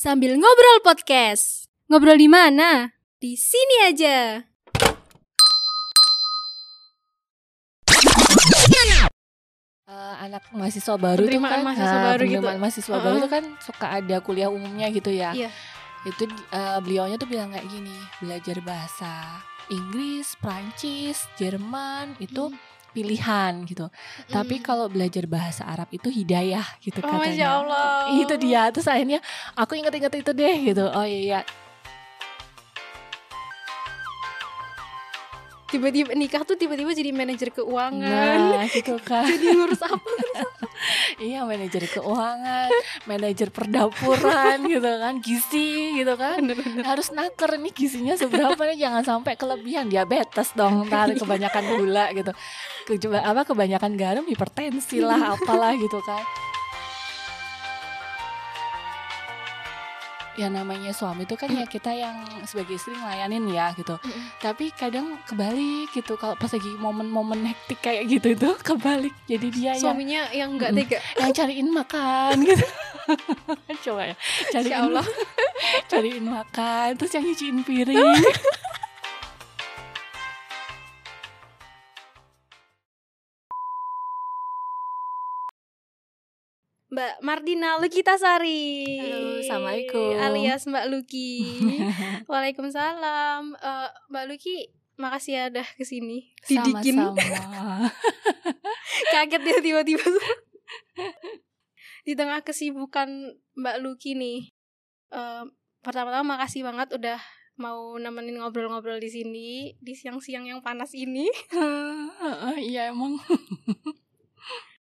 sambil ngobrol podcast. Ngobrol di mana? Di sini aja. Eh, anak mahasiswa baru tuh Penerimaan kan mahasiswa nah, baru gitu. mahasiswa Uh-uh. baru tuh kan suka ada kuliah umumnya gitu ya Iya. itu eh, beliaunya tuh bilang kayak gini belajar bahasa Inggris Prancis Jerman itu pilihan gitu tapi Hmm. kalau belajar bahasa Arab itu hidayah gitu Oh, Masya katanya Allah. itu dia terus akhirnya aku inget-inget itu deh gitu oh iya iya Tiba-tiba nikah tuh tiba-tiba jadi manajer keuangan. nah gitu kan Jadi ngurus apa? Iya manajer keuangan, manajer perdapuran gitu kan, gizi gitu kan. Harus naker nih gizinya seberapa nih jangan sampai kelebihan diabetes dong, ntar kebanyakan gula gitu. Ke, apa kebanyakan garam hipertensi lah apalah gitu kan. Ya namanya suami itu kan ya kita yang sebagai istri ngelayanin ya gitu. Tapi kadang kebalik gitu kalau pas lagi momen-momen hektik kayak gitu itu kebalik. Jadi dia yang Suaminya yang nggak tega. yang cariin makan gitu coba ya cariin Insya Allah. cariin makan terus yang nyuciin piring Mbak Mardina Lukitasari. Halo, Assalamualaikum. Alias Mbak Luki. Waalaikumsalam. Eh, Mbak Luki, makasih ya udah ke sini. Didikin. sama-sama Kaget dia tiba-tiba. Di tengah kesibukan Mbak Luki nih. eh, pertama-tama makasih banget udah mau nemenin ngobrol-ngobrol di sini di siang-siang yang panas ini. iya emang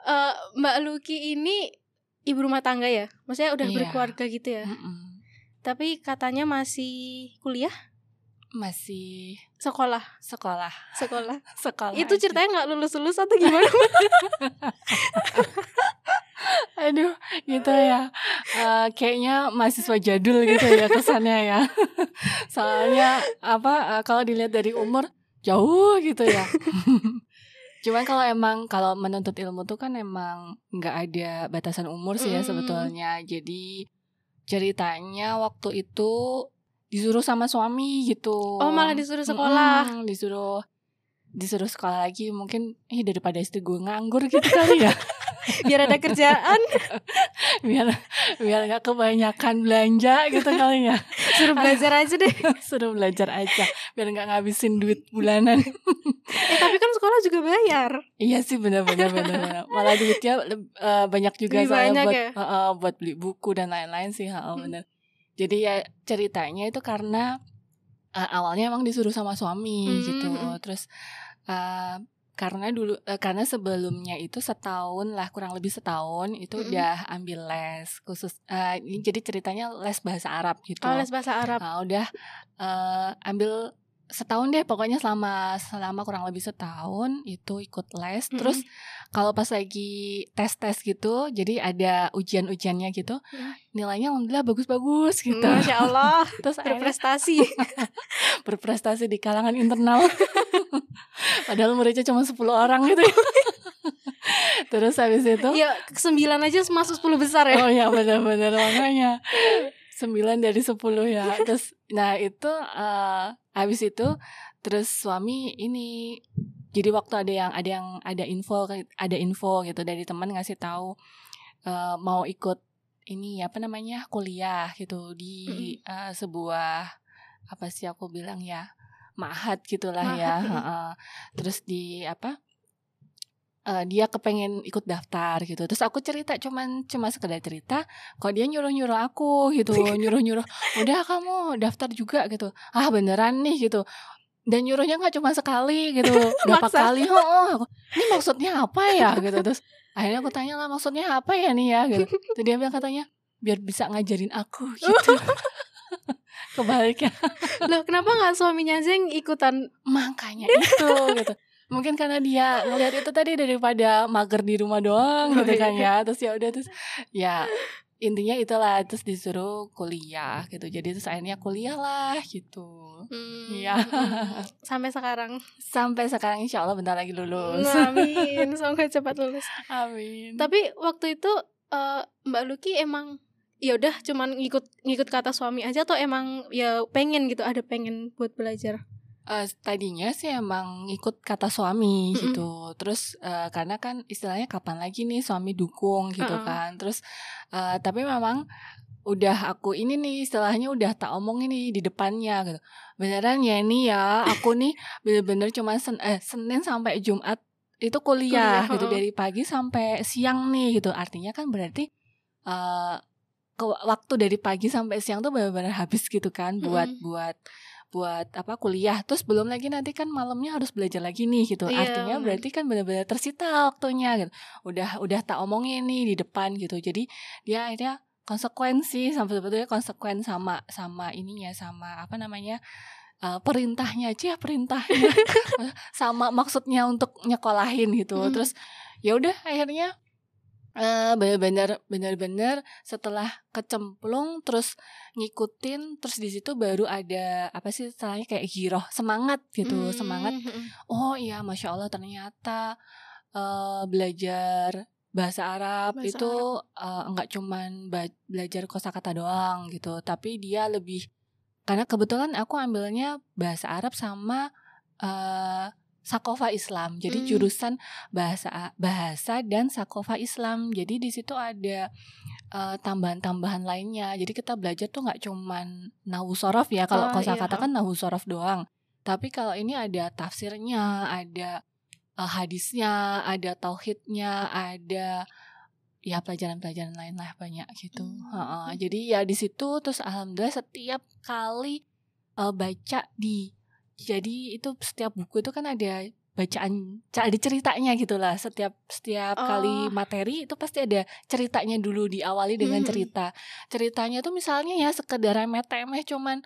Eh, Mbak Luki ini ibu rumah tangga ya? Maksudnya udah Iya. berkeluarga gitu ya? Mm-mm. Tapi katanya masih kuliah, masih sekolah, sekolah sekolah. sekolah Itu aja. ceritanya nggak lulus-lulus atau gimana? aduh gitu ya Eh, kayaknya mahasiswa jadul gitu ya kesannya ya soalnya apa eh, kalau dilihat dari umur jauh gitu ya cuman kalau emang kalau menuntut ilmu tuh kan emang nggak ada batasan umur sih ya Mm. sebetulnya jadi ceritanya waktu itu disuruh sama suami gitu Oh, malah disuruh sekolah. Mm-mm, disuruh disuruh sekolah lagi mungkin ih daripada istri gue nganggur gitu kali ya Biar ada kerjaan, biar biar nggak kebanyakan belanja gitu kali ya suruh belajar aja deh. suruh belajar aja biar nggak ngabisin duit bulanan Eh, tapi kan sekolah juga bayar. iya sih benar-benar benar malah duitnya eh, banyak juga Lebih saya banyak buat ya? eh, eh, buat beli buku dan lain-lain sih ha, Hmm. benar jadi ya ceritanya itu karena eh, awalnya emang disuruh sama suami Hmm, gitu hmm. terus eh, karena dulu eh, karena sebelumnya itu setahun lah kurang lebih setahun itu Mm-mm. udah ambil les khusus ini jadi ceritanya les bahasa Arab gitu Oh, les bahasa Arab. Nah, udah eh, ambil setahun deh pokoknya selama selama kurang lebih setahun itu ikut les Mm-mm. terus kalau pas lagi tes tes gitu jadi ada ujian ujiannya gitu Mm. nilainya alhamdulillah bagus bagus gitu Masya Allah, terus berprestasi. berprestasi di kalangan internal padahal muridnya cuma 10 orang gitu ya. terus habis itu Iya, sembilan aja masuk 10 besar ya. Oh iya benar-benar makanya sembilan dari sepuluh ya. Terus nah itu eh habis itu terus suami ini jadi waktu ada yang ada yang ada info ada info gitu dari teman ngasih tahu eh, mau ikut ini apa namanya kuliah gitu di eh, sebuah apa sih aku bilang ya mahat gitulah ya. Mm. Heeh. Terus di apa eh, dia kepengen ikut daftar gitu. Terus aku cerita cuman cuma sekedar cerita, kok dia nyuruh-nyuruh aku gitu, nyuruh-nyuh, udah kamu daftar juga gitu. Ah beneran nih gitu. Dan nyuruhnya nggak cuma sekali gitu, berapa kali? Oh, oh, aku, ini maksudnya apa ya gitu. Terus akhirnya aku tanya lah maksudnya apa ya nih ya gitu. Terus dia bilang katanya biar bisa ngajarin aku gitu. Kebalik ya. Loh, kenapa nggak suaminya aja yang ikutan? Makanya itu gitu. Mungkin karena dia ngeliat itu tadi daripada mager di rumah doang gitu kan ya. Terus ya udah terus ya intinya itulah terus disuruh kuliah gitu. Jadi terus akhirnya kuliah lah gitu. Hmm, Iya. Sampai sekarang. Sampai sekarang insya Allah bentar lagi lulus. Amin, semoga cepat lulus. Amin. Tapi waktu itu eh, Mbak Luki emang ya udah cuman ngikut ngikut kata suami aja atau emang ya pengen gitu ada pengen buat belajar Uh, tadinya sih emang ikut kata suami Mm-mm. gitu. Terus uh, karena kan istilahnya kapan lagi nih suami dukung gitu Uh-uh. kan. Terus uh, tapi memang udah aku ini nih istilahnya udah tak omongin nih di depannya gitu. Beneran ya ini ya aku nih bener-bener cuma sen eh, Senin sampai Jumat itu kuliah, Kuliah, gitu dari pagi sampai siang nih gitu. Artinya kan berarti uh, ke waktu dari pagi sampai siang tuh benar-benar habis gitu kan buat Mm-mm. buat buat apa kuliah. Terus belum lagi nanti kan malamnya harus belajar lagi nih gitu. Iya, artinya berarti kan benar-benar tersita waktunya gitu. Udah udah tak omongin nih di depan gitu. Jadi dia akhirnya konsekuensi sampai sebetulnya konsekuen sama sama ininya sama apa namanya uh, perintahnya aja perintahnya. Sama maksudnya untuk nyekolahin gitu. Mm. terus ya udah akhirnya eh bener-bener bener-bener setelah kecemplung terus ngikutin terus di situ baru ada apa sih istilahnya kayak giroh semangat gitu Hmm, semangat mm-mm. oh iya masya allah ternyata eh belajar bahasa Arab Bahasa itu eh, enggak cuman belajar kosakata doang gitu tapi dia lebih karena kebetulan aku ambilnya bahasa Arab sama eh sakofa Islam. Jadi Hmm. jurusan bahasa bahasa dan sakofa Islam. Jadi di situ ada eh, tambahan-tambahan lainnya. Jadi kita belajar tuh nggak cuman nahu sorof ya. Kalau Oh, kosakata iya. kan nahu sorof doang. Tapi kalau ini ada tafsirnya ada eh, hadisnya ada tauhidnya ada ya pelajaran-pelajaran lain lah banyak gitu. Hmm. Heeh, jadi ya di situ terus alhamdulillah setiap kali eh, baca di jadi itu setiap buku itu kan ada bacaan ada ceritanya gitulah setiap setiap kali Oh. materi itu pasti ada ceritanya dulu diawali dengan Mhm. cerita ceritanya tuh misalnya ya sekedar remeh-temeh cuman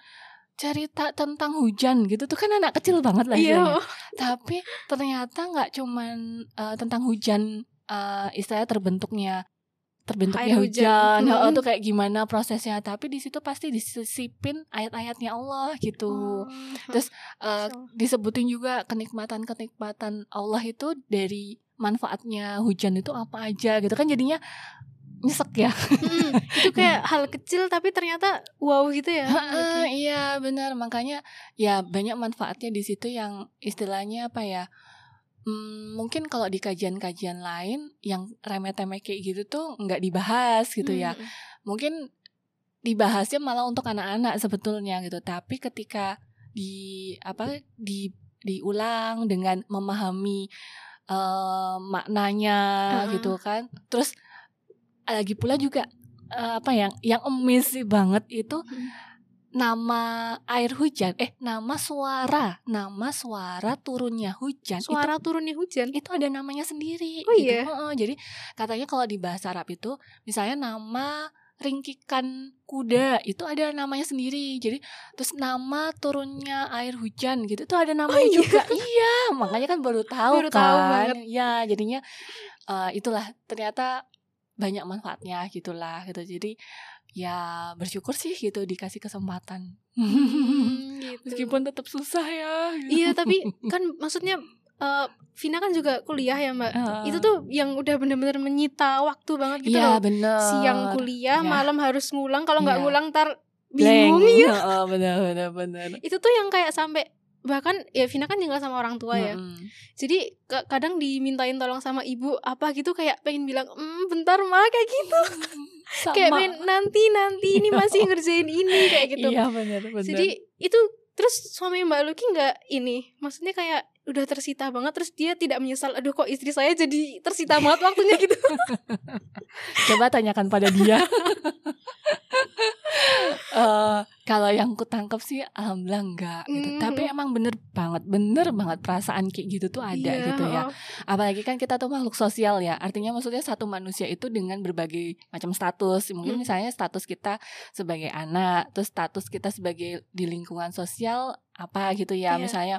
cerita tentang hujan gitu tuh kan anak kecil banget lah Iya. istilahnya. tapi ternyata nggak cuman eh, tentang hujan eh, istilahnya terbentuknya terbentuknya Air hujan, hujan. Mm-mm. tuh kayak gimana prosesnya tapi di situ pasti disisipin ayat-ayatnya Allah gitu Oh. Terus, So. disebutin juga kenikmatan-kenikmatan Allah itu dari manfaatnya hujan itu apa aja gitu kan jadinya nyesek ya Mm, itu kayak hal kecil tapi ternyata wow gitu ya. Heeh, Oke. iya benar makanya ya banyak manfaatnya di situ yang istilahnya apa ya hmm, mungkin kalau di kajian-kajian lain yang remeh-temeh kayak gitu tuh nggak dibahas gitu ya Mm, mungkin dibahasnya malah untuk anak-anak sebetulnya gitu tapi ketika di apa di diulang dengan memahami eh, maknanya Heeh. gitu kan terus lagi pula juga eh, apa yang yang amazing banget itu Hmm. Nama air hujan eh nama suara nama suara turunnya hujan itu Suara turunnya hujan. itu ada namanya sendiri. Oh gitu. iya? Heeh, jadi katanya kalau di bahasa Arab itu, misalnya nama ringkikan kuda itu ada namanya sendiri. Jadi terus nama turunnya air hujan gitu itu ada namanya iya? juga. iya, makanya kan baru tahu Baru tahu kan. banget. Ya, jadinya eh, itulah ternyata banyak manfaatnya gitulah gitu. Jadi ya bersyukur sih gitu dikasih kesempatan. Hmm, gitu. Meskipun tetap susah ya. gitu. Iya tapi kan maksudnya eh, Vina kan juga kuliah ya mbak. Heeh. Itu tuh yang udah bener-bener menyita waktu banget gitu Iya loh. bener. Siang kuliah, Iya. malam harus ngulang. Kalau nggak Iya. ngulang tar Blank. bingung ya. Heeh, benar benar benar. Itu tuh yang kayak sampai bahkan ya Vina kan tinggal sama orang tua ya. Mm-mm. Jadi ka- kadang dimintain tolong sama ibu apa gitu kayak pengen bilang, "Hmm, bentar mah kayak gitu." Sama. Kayak pengen nanti nanti ini masih ngerjain ini kayak gitu. Iya benar benar. Jadi itu terus suami Mbak Luki nggak ini, maksudnya kayak udah tersita banget terus dia tidak menyesal, aduh kok istri saya jadi tersita banget waktunya gitu. coba tanyakan pada dia. Eh, kalau yang ku tangkap sih alhamdulillah enggak gitu. Mm. Tapi emang bener banget, bener banget perasaan kayak gitu tuh ada Iya, gitu ya. Apalagi kan kita tuh makhluk sosial ya. Artinya maksudnya satu manusia itu dengan berbagai macam status. Mungkin Hmm. misalnya status kita sebagai anak, terus status kita sebagai di lingkungan sosial apa gitu ya. Iya. Misalnya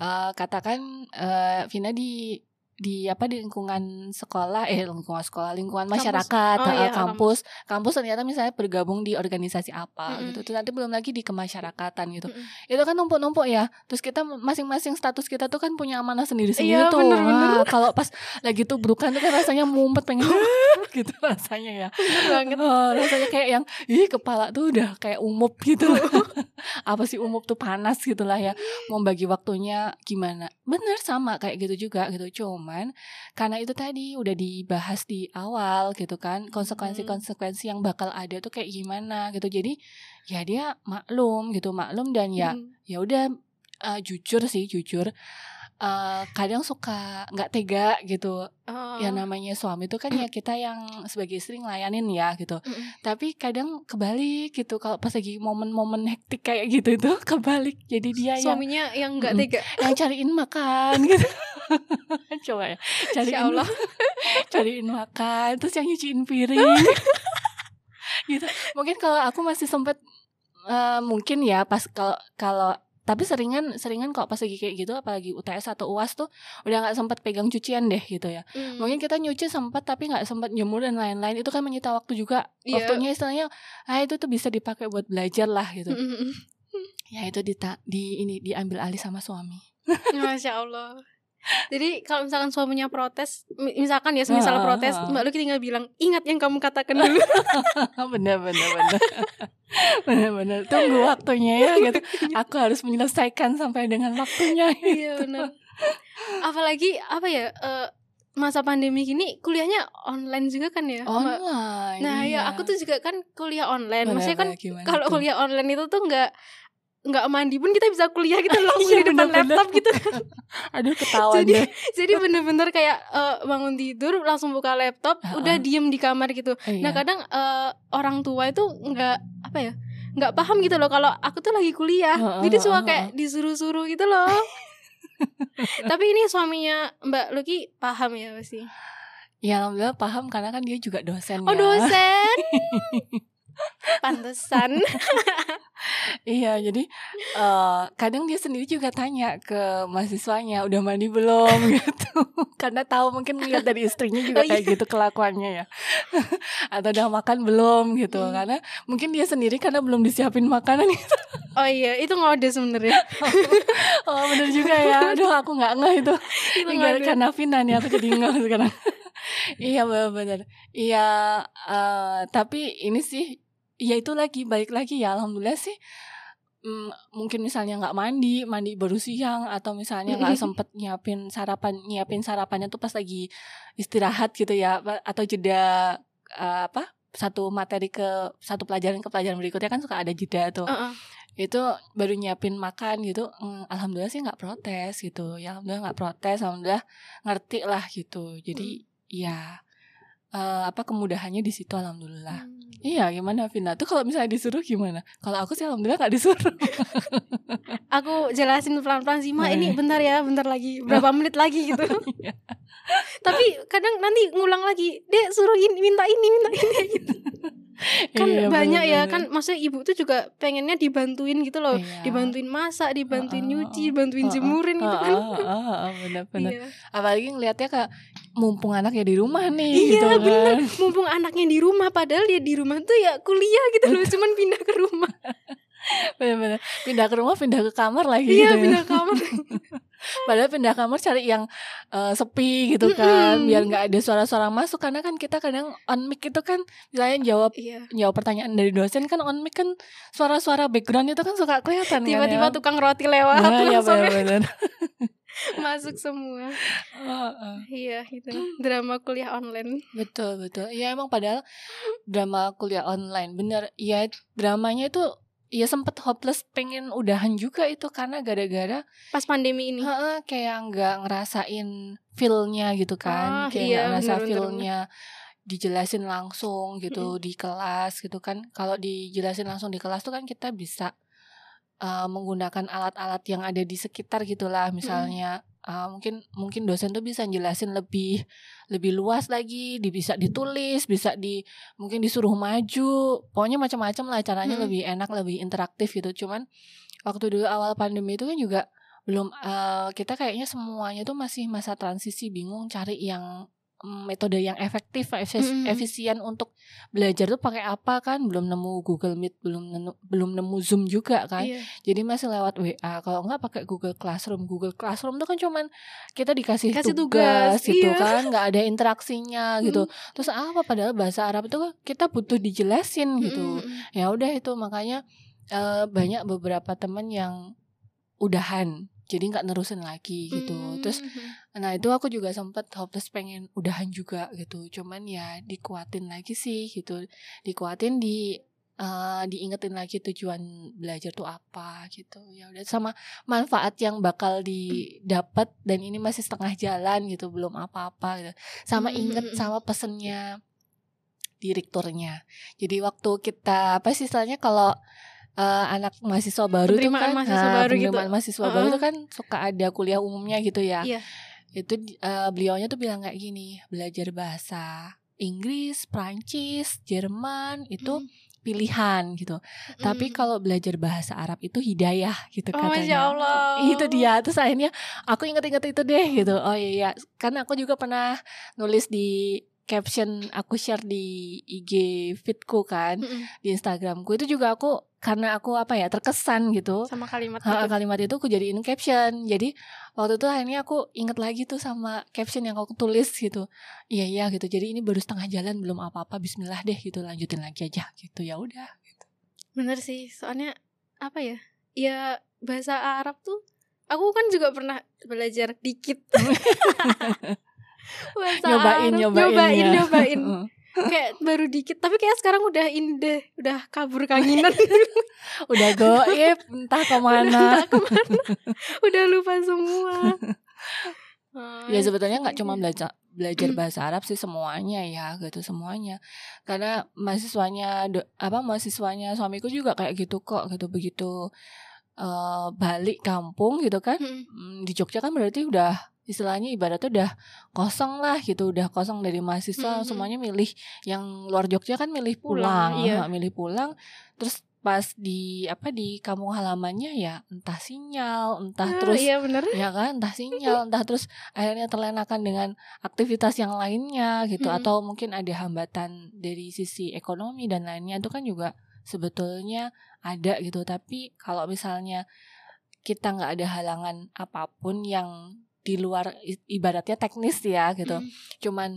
eh, katakan eh, Vina di di apa di lingkungan sekolah eh lingkungan sekolah lingkungan Kampus. masyarakat Oh, eh, iya, kampus kampus ternyata misalnya bergabung di organisasi apa Mm-mm. gitu terus nanti belum lagi di kemasyarakatan gitu Mm-mm. itu kan numpuk-numpuk ya terus kita masing-masing status kita tuh kan punya amanah sendiri-sendiri Iya, tuh bener-bener. Wah, kalau pas lagi tuh berukan tuh kan rasanya mumpet pengen gitu rasanya ya Bener banget. Oh, rasanya kayak yang ih kepala tuh udah kayak umup gitu apa sih umup tuh panas gitu lah ya mau bagi waktunya gimana bener sama kayak gitu juga gitu cuman karena itu tadi udah dibahas di awal gitu kan konsekuensi-konsekuensi yang bakal ada tuh kayak gimana gitu. Jadi ya dia maklum gitu maklum dan ya Mm. ya udah eh, jujur sih jujur. Eh, kadang suka nggak tega gitu. Oh. ya namanya suami itu kan ya kita yang sebagai istri ngelayanin ya gitu. Mm-mm. tapi kadang kebalik gitu kalau pas lagi momen-momen hektik kayak gitu itu kebalik. Jadi dia yang Suaminya yang nggak tega. yang cariin makan gitu coba ya cariin Allah. cariin makan terus yang nyuciin piring gitu mungkin kalau aku masih sempet eh, mungkin ya pas kalau kalau tapi seringan seringan kalau pas lagi kayak gitu apalagi UTS atau UAS tuh udah nggak sempat pegang cucian deh gitu ya Mm. mungkin kita nyuci sempat tapi nggak sempat jemur dan lain-lain itu kan menyita waktu juga Iya. waktunya istilahnya ah itu tuh bisa dipakai buat belajar lah gitu Mm-mm. ya itu dita di ini diambil alih sama suami Masya Allah. Jadi kalau misalkan suaminya protes, mi- misalkan ya semisal Ah, protes, ah, ah. Mbak Luki tinggal bilang, ingat yang kamu katakan dulu. bener bener bener bener bener tunggu waktunya ya gitu aku harus menyelesaikan sampai dengan waktunya Iya benar. Apalagi apa ya eh, masa pandemi gini kuliahnya online juga kan ya. Online Nah iya. ya aku tuh juga kan kuliah online. Bener, Maksudnya kan bener, kalau kuliah online itu tuh nggak nggak mandi pun kita bisa kuliah gitu langsung Iya, di depan bener-bener. laptop gitu kan. aduh ketawa Jadi- deh Jadi bener-bener kayak eh, bangun tidur langsung buka laptop, Ah, udah ah. diem di kamar gitu. Nah Iya. kadang eh, orang tua itu nggak apa ya nggak paham gitu loh kalau aku tuh lagi kuliah Heeh, jadi heeh, suka kayak disuruh-suruh gitu loh tapi ini suaminya Mbak Luki paham ya pasti ya alhamdulillah paham karena kan dia juga dosen oh ya. dosen pantesan Iya, jadi eh kadang dia sendiri juga tanya ke mahasiswanya, udah mandi belum gitu. Karena tahu mungkin ngeliat dari istrinya juga Oh, kayak gitu kelakuannya ya. Atau udah makan belum gitu. Hmm. Karena mungkin dia sendiri karena belum disiapin makanan gitu. oh iya itu ngode sebenarnya Oh, bener juga ya. Aduh, aku nggak ngeh itu. itu ngode karena Vina nih aku jadi ngeh sekarang. Iya benar-benar. Iya, eh, tapi ini sih, ya itu lagi balik lagi ya. Alhamdulillah sih. mm, mungkin misalnya nggak mandi, mandi baru siang atau misalnya nggak sempet nyiapin sarapan, nyiapin sarapannya tuh pas lagi istirahat gitu ya, atau jeda eh, apa satu materi ke satu pelajaran ke pelajaran berikutnya kan suka ada jeda tuh Heeh. itu baru nyiapin makan gitu mm, alhamdulillah sih nggak protes gitu ya alhamdulillah nggak protes alhamdulillah ngerti lah gitu jadi ya eh, apa kemudahannya di situ alhamdulillah. Hmm. iya gimana Vina? Tuh kalau misalnya disuruh gimana? Kalau aku sih alhamdulillah nggak disuruh. Aku jelasin pelan-pelan sih Ma. Ini bentar ya bentar lagi. Berapa menit lagi gitu. Iya. tapi kadang nanti ngulang lagi. Dek suruh ini minta ini minta ini gitu kan Iya, banyak ya bener-bener. kan maksudnya ibu tuh juga pengennya dibantuin gitu loh Iya. dibantuin masak dibantuin Heeh, nyuci dibantuin Heeh, jemurin gitu kan heeh, heeh, heeh, bener-bener Iya. apalagi ngelihatnya kayak mumpung anaknya di rumah nih Iya, gitu bener. kan mumpung anaknya di rumah padahal dia di rumah tuh ya kuliah gitu loh cuman pindah ke rumah bener-bener pindah ke rumah pindah ke kamar lagi iya gitu ya. pindah kamar Padahal pindah kamar cari yang eh, sepi gitu kan, Mm-mm. biar nggak ada suara-suara masuk karena kan kita kadang on mic itu kan misalnya jawab iya jawab pertanyaan dari dosen kan on mic kan suara-suara background itu kan suka kelihatan tiba-tiba kan ya. tukang roti lewat Nah, ya langsung benar-benar. masuk semua Heeh. iya gitu drama kuliah online betul betul. Iya emang padahal drama kuliah online bener. Iya dramanya itu ya sempet hopeless pengen udahan juga itu karena gara-gara pas pandemi ini. Heeh, kayak nggak ngerasain feel-nya gitu kan, Ah, kayak iya, nggak ngerasa feel-nya dijelasin langsung gitu di kelas gitu kan. Kalau dijelasin langsung di kelas tuh kan kita bisa uh, menggunakan alat-alat yang ada di sekitar gitulah, misalnya uh, mungkin mungkin dosen tuh bisa jelasin lebih lebih luas lagi, di, bisa ditulis, bisa di mungkin disuruh maju, pokoknya macam-macam lah. Caranya Mm. lebih enak, lebih interaktif gitu. Cuman waktu dulu awal pandemi itu kan juga belum uh, kita kayaknya semuanya tuh masih masa transisi. Bingung cari yang metode yang efektif efis, mm. efisien untuk belajar tuh pakai apa kan? Belum nemu Google Meet belum nemu, belum nemu Zoom juga kan? Yeah. jadi masih lewat WA kalau enggak pakai Google Classroom. Google Classroom tuh kan cuman kita dikasih Kasih tugas, tugas gitu iya. kan? Nggak ada interaksinya gitu. Terus apa? Padahal bahasa Arab itu kan kita butuh dijelasin gitu. Mm. ya udah itu. Makanya uh, banyak beberapa teman yang udahan jadi nggak nerusin lagi gitu. Mm-hmm. terus hmm. nah itu aku juga sempet hopeless pengen udahan juga gitu. Cuman ya dikuatin lagi sih gitu. Dikuatin di uh, diingetin lagi tujuan belajar tuh apa gitu. Ya udah sama manfaat yang bakal didapat dan ini masih setengah jalan gitu belum apa-apa gitu. Sama hmm, inget hmm, sama pesennya direkturnya jadi waktu kita apa sih istilahnya kalau uh, anak mahasiswa baru tuh kan mahasiswa nah, baru gitu. mahasiswa uh-uh. baru tuh kan suka ada kuliah umumnya gitu ya. Iya. Itu uh, beliaunya tuh bilang kayak gini, belajar bahasa Inggris, Prancis, Jerman itu hmm. pilihan gitu. Hmm. Tapi kalau belajar bahasa Arab itu hidayah gitu oh, katanya. Masya Allah. Itu dia. Terus akhirnya aku inget-inget itu deh gitu. Oh iya, iya. karena aku juga pernah nulis di caption aku share di IG fitku kan mm -mm. di Instagramku itu juga aku karena aku apa ya terkesan gitu sama kalimat itu. kalimat itu aku jadiin caption jadi waktu itu akhirnya aku inget lagi tuh sama caption yang aku tulis gitu iya iya gitu jadi ini baru setengah jalan belum apa-apa Bismillah deh gitu lanjutin lagi aja gitu ya udah gitu. bener sih soalnya apa ya ya bahasa Arab tuh aku kan juga pernah belajar dikit Bahasa nyobain, Arab. nyobain, nyobain, ya. nyobain. Kayak baru dikit, tapi kayak sekarang udah indah, udah kabur kanginan. udah goib, entah ke mana. Udah, entah ke mana. udah lupa semua. Ya sebetulnya nggak cuma belajar belajar bahasa Arab sih semuanya ya gitu semuanya karena mahasiswanya apa mahasiswanya suamiku juga kayak gitu kok gitu begitu uh, balik kampung gitu kan hmm. di Jogja kan berarti udah istilahnya ibaratnya udah kosong lah gitu udah kosong dari mahasiswa -hmm. semuanya milih yang luar Jogja kan milih pulang, pulang iya. milih pulang terus pas di apa di kampung halamannya ya entah sinyal entah ah, terus iya bener. ya kan entah sinyal entah terus akhirnya terlenakan dengan aktivitas yang lainnya gitu hmm. atau mungkin ada hambatan dari sisi ekonomi dan lainnya itu kan juga sebetulnya ada gitu tapi kalau misalnya kita nggak ada halangan apa pun yang di luar ibaratnya teknis ya gitu. Hmm. Cuman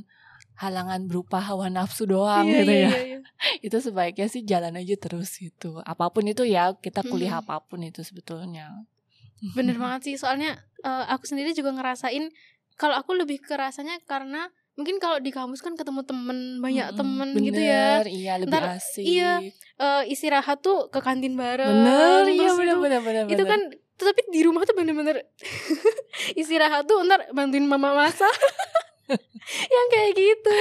halangan berupa hawa nafsu doang iya, gitu ya. Iya, iya. itu sebaiknya sih jalan aja terus gitu. Apa pun itu ya, kita kuliah hmm. apa pun itu sebetulnya. Bener banget sih, soalnya uh, aku sendiri juga ngerasain kalau aku lebih kerasanya karena mungkin kalau di kampus kan ketemu temen banyak hmm, temen bener, gitu ya iya lebih Ntar, asik iya uh, istirahat tuh ke kantin bareng bener iya bener, bener bener itu kan tapi di rumah tuh bener-bener istirahat tuh ntar bantuin mama masak. Yang kayak gitu.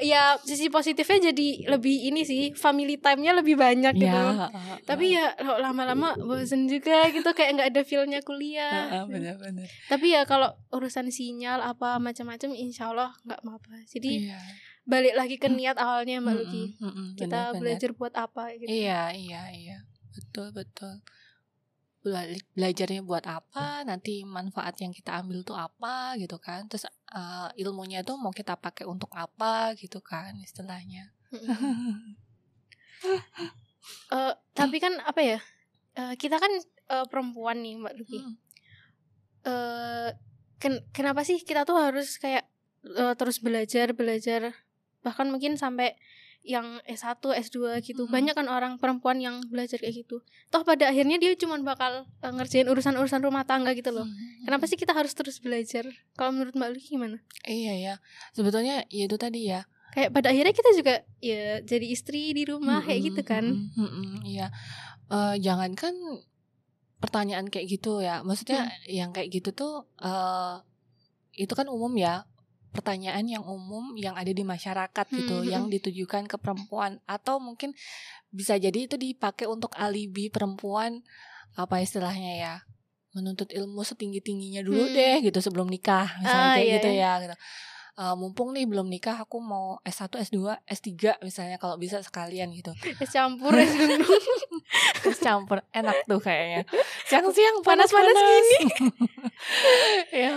Ya sisi positifnya jadi lebih ini sih family time-nya lebih banyak gitu. Ya, tapi ya lama-lama bosen juga gitu kayak nggak ada feelnya kuliah. Bener, bener. tapi ya kalau urusan sinyal apa macam-macam insya Allah nggak apa-apa. Jadi yeah. balik lagi ke niat awalnya mbak Luki kita bener, belajar buat apa gitu. Iya iya iya. Betul betul belajarnya buat apa nanti manfaat yang kita ambil tuh apa gitu kan. Terus uh, ilmunya tuh mau kita pakai untuk apa gitu kan istilahnya. Uh, tapi kan apa ya uh, kita kan uh, perempuan nih mbak Luki hmm. uh, ken kenapa sih kita tuh harus kayak uh, terus belajar belajar bahkan mungkin sampai yang S1, S2 gitu. Hmm. Banyak kan orang perempuan yang belajar kayak gitu. Toh pada akhirnya dia cuma bakal uh, ngerjain urusan-urusan rumah tangga gitu loh. Hmm. Kenapa sih kita harus terus belajar? Kalau menurut Mbak Luki gimana? Iya ya. Sebetulnya ya itu tadi ya. Kayak pada akhirnya kita juga ya jadi istri di rumah hmm, kayak gitu kan. Hmm, hmm, iya. Uh, jangankan pertanyaan kayak gitu ya. Maksudnya hmm. yang kayak gitu tuh uh, itu kan umum ya pertanyaan yang umum yang ada di masyarakat gitu hmm. yang ditujukan ke perempuan atau mungkin bisa jadi itu dipakai untuk alibi perempuan apa istilahnya ya menuntut ilmu setinggi tingginya dulu hmm. deh gitu sebelum nikah misalnya ah, kayak iya, gitu iya. ya gitu uh, mumpung nih belum nikah aku mau S1 S2 S3 misalnya kalau bisa sekalian gitu. Es campur es es campur enak tuh kayaknya. Siang-siang Panas-panas panas-panas ya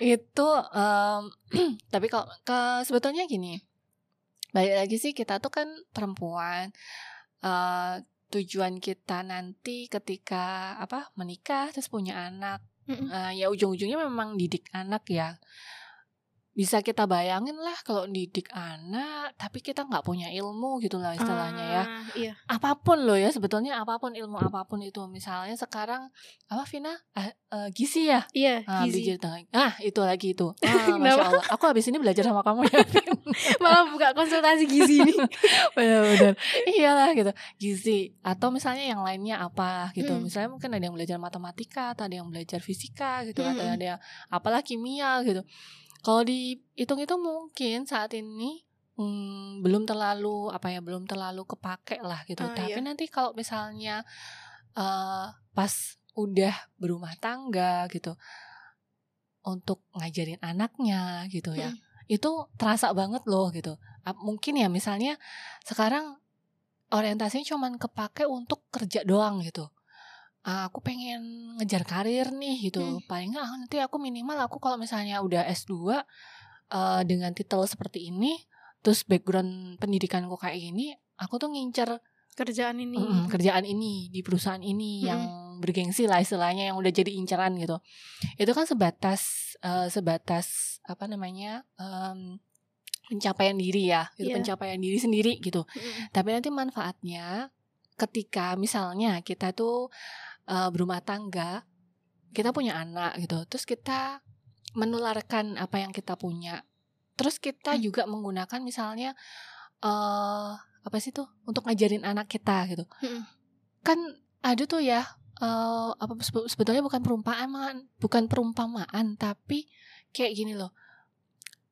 itu um, tapi kalau ke sebetulnya gini balik lagi sih kita tuh kan perempuan uh, tujuan kita nanti ketika apa menikah terus punya anak Mm-mm. uh, ya ujung-ujungnya memang didik anak ya bisa kita bayangin lah kalau didik anak tapi kita nggak punya ilmu gitu lah istilahnya ya. Ah, iya. Apa pun loh ya sebetulnya apa pun ilmu apa pun itu. Misalnya sekarang apa Vina? Ah, eh, gizi ya? Iya ah, gizi. belajar tentang- ah itu lagi itu. Ah, masya? Allah. Aku habis ini belajar sama kamu ya malah buka konsultasi gizi nih. Benar-benar. Iyalah gitu. Gizi. Atau misalnya yang lainnya apa gitu. Mm. misalnya mungkin ada yang belajar matematika atau ada yang belajar fisika gitu atau Mm-mm. ada yang apalah kimia gitu kalau dihitung-hitung mungkin saat ini hmm, belum terlalu apa ya belum terlalu kepake lah gitu Ah, tapi iya. nanti kalau misalnya eh pas udah berumah tangga gitu untuk ngajarin anaknya gitu ya Mm. itu terasa banget loh gitu mungkin ya misalnya sekarang orientasinya cuman kepake untuk kerja doang gitu Ah, aku pengen ngejar karir nih gitu Hmm. paling nggak ah, nanti aku minimal aku kalau misalnya udah S2 eh, dengan titel seperti ini terus background pendidikanku kayak gini aku tuh ngincer kerjaan ini Mm-mm, kerjaan ini di perusahaan ini Mm-mm. yang bergengsi lah istilahnya yang udah jadi inceran gitu itu kan sebatas eh, sebatas apa namanya em, pencapaian diri ya itu Iya. pencapaian diri sendiri gitu Mm-mm. tapi nanti manfaatnya ketika misalnya kita tuh eh, berumah tangga kita punya anak gitu terus kita menularkan apa yang kita punya. Terus kita Hmm. juga menggunakan misalnya eh apa sih tuh untuk ngajarin anak kita gitu. Mm-mm. kan ada tuh ya eh apa sebe- sebetulnya bukan perumpamaan bukan perumpamaan tapi kayak gini loh.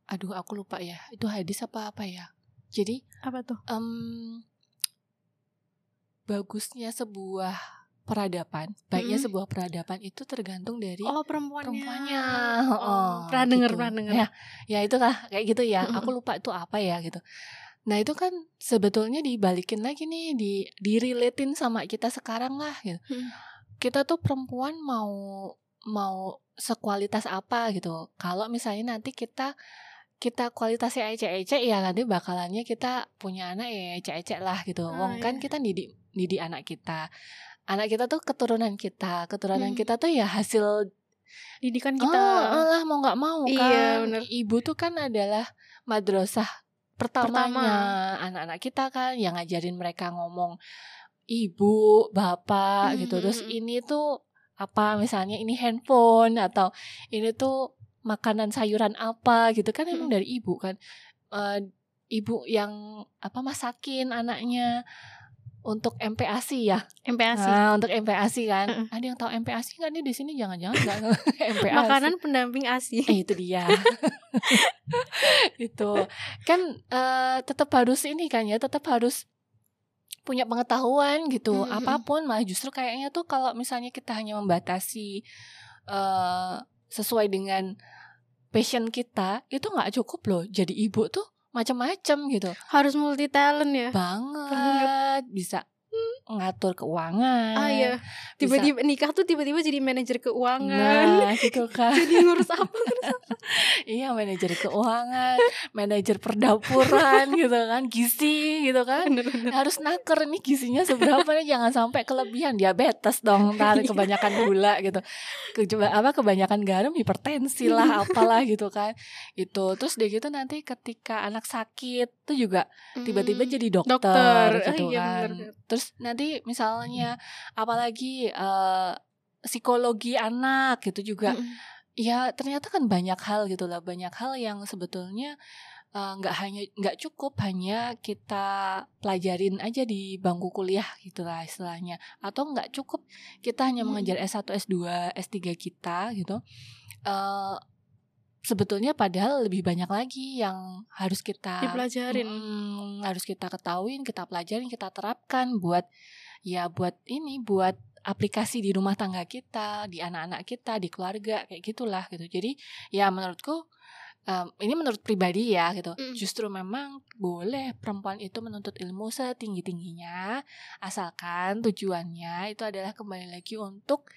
Aduh aku lupa ya itu hadis apa apa ya? Jadi apa tuh? Em, bagusnya sebuah peradaban. Baiknya Mm-mm. sebuah peradaban itu tergantung dari oh perempuannya. perempuannya. Oh, Oh, pernah denger gitu. pernah denger. Ya ya itulah kayak gitu ya. Aku lupa itu apa ya gitu. Nah itu kan sebetulnya dibalikin lagi nih di direlatin sama kita sekarang lah gitu. Mm. kita tuh perempuan mau mau sekualitas apa gitu. Kalau misalnya nanti kita kita kualitasnya ecek-ecek ya nanti bakalannya kita punya anak ya ecek-ecek lah gitu. Ah, wong kan iya. kita didik didik anak kita anak kita tuh keturunan kita keturunan Hmm. kita tuh ya hasil didikan kita kita lah mau nggak mau Iya, kan bener. ibu tuh kan adalah madrasah pertamanya anak-anak kita kan yang ngajarin mereka ngomong ibu bapak Hmm, gitu terus hmm, hmm. ini tuh apa misalnya ini handphone atau ini tuh makanan sayuran apa gitu kan emang Hmm. dari ibu kan Eh, ibu yang apa masakin anaknya untuk MPASI ya MPASI Nah, untuk MPASI kan. Heeh. Ada yang tahu MPASI nggak nih di sini? Jangan-jangan nggak MPASI. makanan pendamping asi Eh, itu dia. itu kan eh, tetap harus ini kan ya, tetap harus punya pengetahuan gitu. Mm, mm, mm. Apa pun malah justru kayaknya tuh kalau misalnya kita hanya membatasi eh sesuai dengan passion kita, itu nggak cukup loh. Jadi ibu tuh macam-macam gitu. harus multi talent ya Banget. Bisa ngatur keuangan. ah iya tiba-tiba nikah tuh tiba-tiba jadi manajer keuangan Nah, gitu kan. jadi ngurus apa iya, manajer keuangan, manajer perdapuran gitu kan, gizi gitu kan. Bener-bener. Harus naker nih gizinya seberapa nih jangan sampai kelebihan diabetes dong, ntar Iya. kebanyakan gula gitu. Coba apa kebanyakan garam hipertensi lah apalah gitu kan. Itu terus dia gitu nanti ketika anak sakit tuh juga tiba-tiba Hmm. jadi dokter, dokter gitu Ah, iya, kan. bener. Terus nanti misalnya apalagi eh, psikologi anak gitu juga Mm-mm. ya ternyata kan banyak hal gitu lah banyak hal yang sebetulnya eh, nggak hanya nggak cukup hanya kita pelajarin aja di bangku kuliah gitulah istilahnya atau nggak cukup kita hanya Hmm. mengejar S1 S2 S3 kita gitu eh sebetulnya padahal lebih banyak lagi yang harus kita dipelajarin Mm, harus kita ketahuin, kita pelajarin, kita terapkan buat ya buat ini buat aplikasi di rumah tangga kita, di anak-anak kita, di keluarga kayak gitulah gitu. Jadi ya menurutku um, ini menurut pribadi ya gitu. Mm. Justru memang boleh perempuan itu menuntut ilmu setinggi tingginya, asalkan tujuannya itu adalah kembali lagi untuk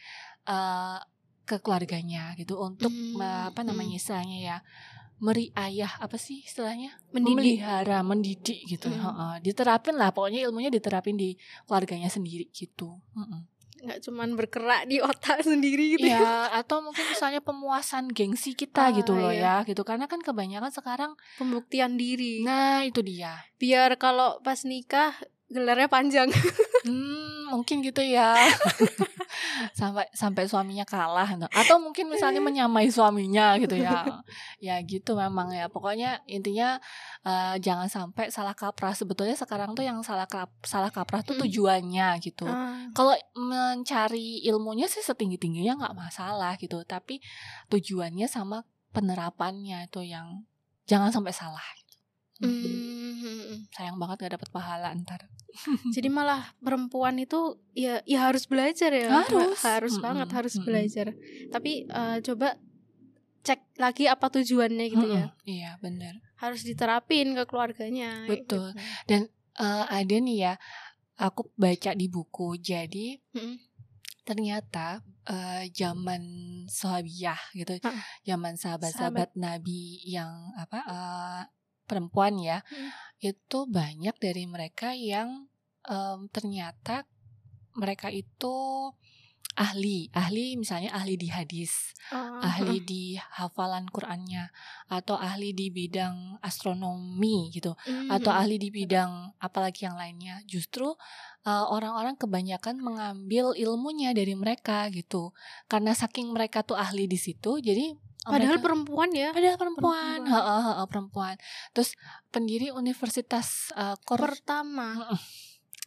uh, ke keluarganya gitu, untuk Mm, uh, apa namanya istilahnya ya meriayah apa sih istilahnya Mendidik. memelihara mendidik gitu Mm. Heeh, diterapin lah pokoknya ilmunya diterapin di keluarganya sendiri gitu Mm-mm. nggak cuman berkerak di otak sendiri gitu ya. ya atau mungkin misalnya pemuasan gengsi kita Ah, gitu loh iya. ya gitu karena kan kebanyakan sekarang pembuktian diri nah itu dia biar kalau pas nikah gelarnya panjang hmm mungkin gitu ya. Sampai sampai suaminya kalah no. atau mungkin misalnya menyamai suaminya gitu ya. Ya gitu memang ya. Pokoknya intinya eh, jangan sampai salah kaprah. Sebetulnya sekarang tuh yang salah kap- salah kaprah tuh Hmm. tujuannya gitu. Ah, kalau mencari ilmunya sih setinggi tingginya nggak masalah gitu. Tapi tujuannya sama penerapannya itu yang jangan sampai salah mm, sayang banget gak dapet pahala ntar jadi malah perempuan itu ya ya harus belajar ya Harus. harus Mm-mm, banget harus mm-mm. belajar tapi eh, coba cek lagi apa tujuannya gitu ya Mm-mm, iya bener harus diterapin ke keluarganya Betul. gitu. Eh, ada nih ya aku baca di buku jadi Mm-mm. ternyata eh, zaman sahabiyah gitu zaman sahabat-sahabat nabi yang apa eh, perempuan ya Mm. itu banyak dari mereka yang em, ternyata mereka itu ahli ahli misalnya ahli di hadis Oh, ahli di hafalan Qurannya atau ahli di bidang astronomi gitu mm, atau mm. ahli di bidang apalagi yang lainnya justru uh, orang-orang kebanyakan mengambil ilmunya dari mereka gitu karena saking mereka tuh ahli di situ jadi uh, padahal perempuan ya. Padahal perempuan. Perempuan. Heeh, heeh, perempuan. Terus pendiri universitas uh, Kor pertama.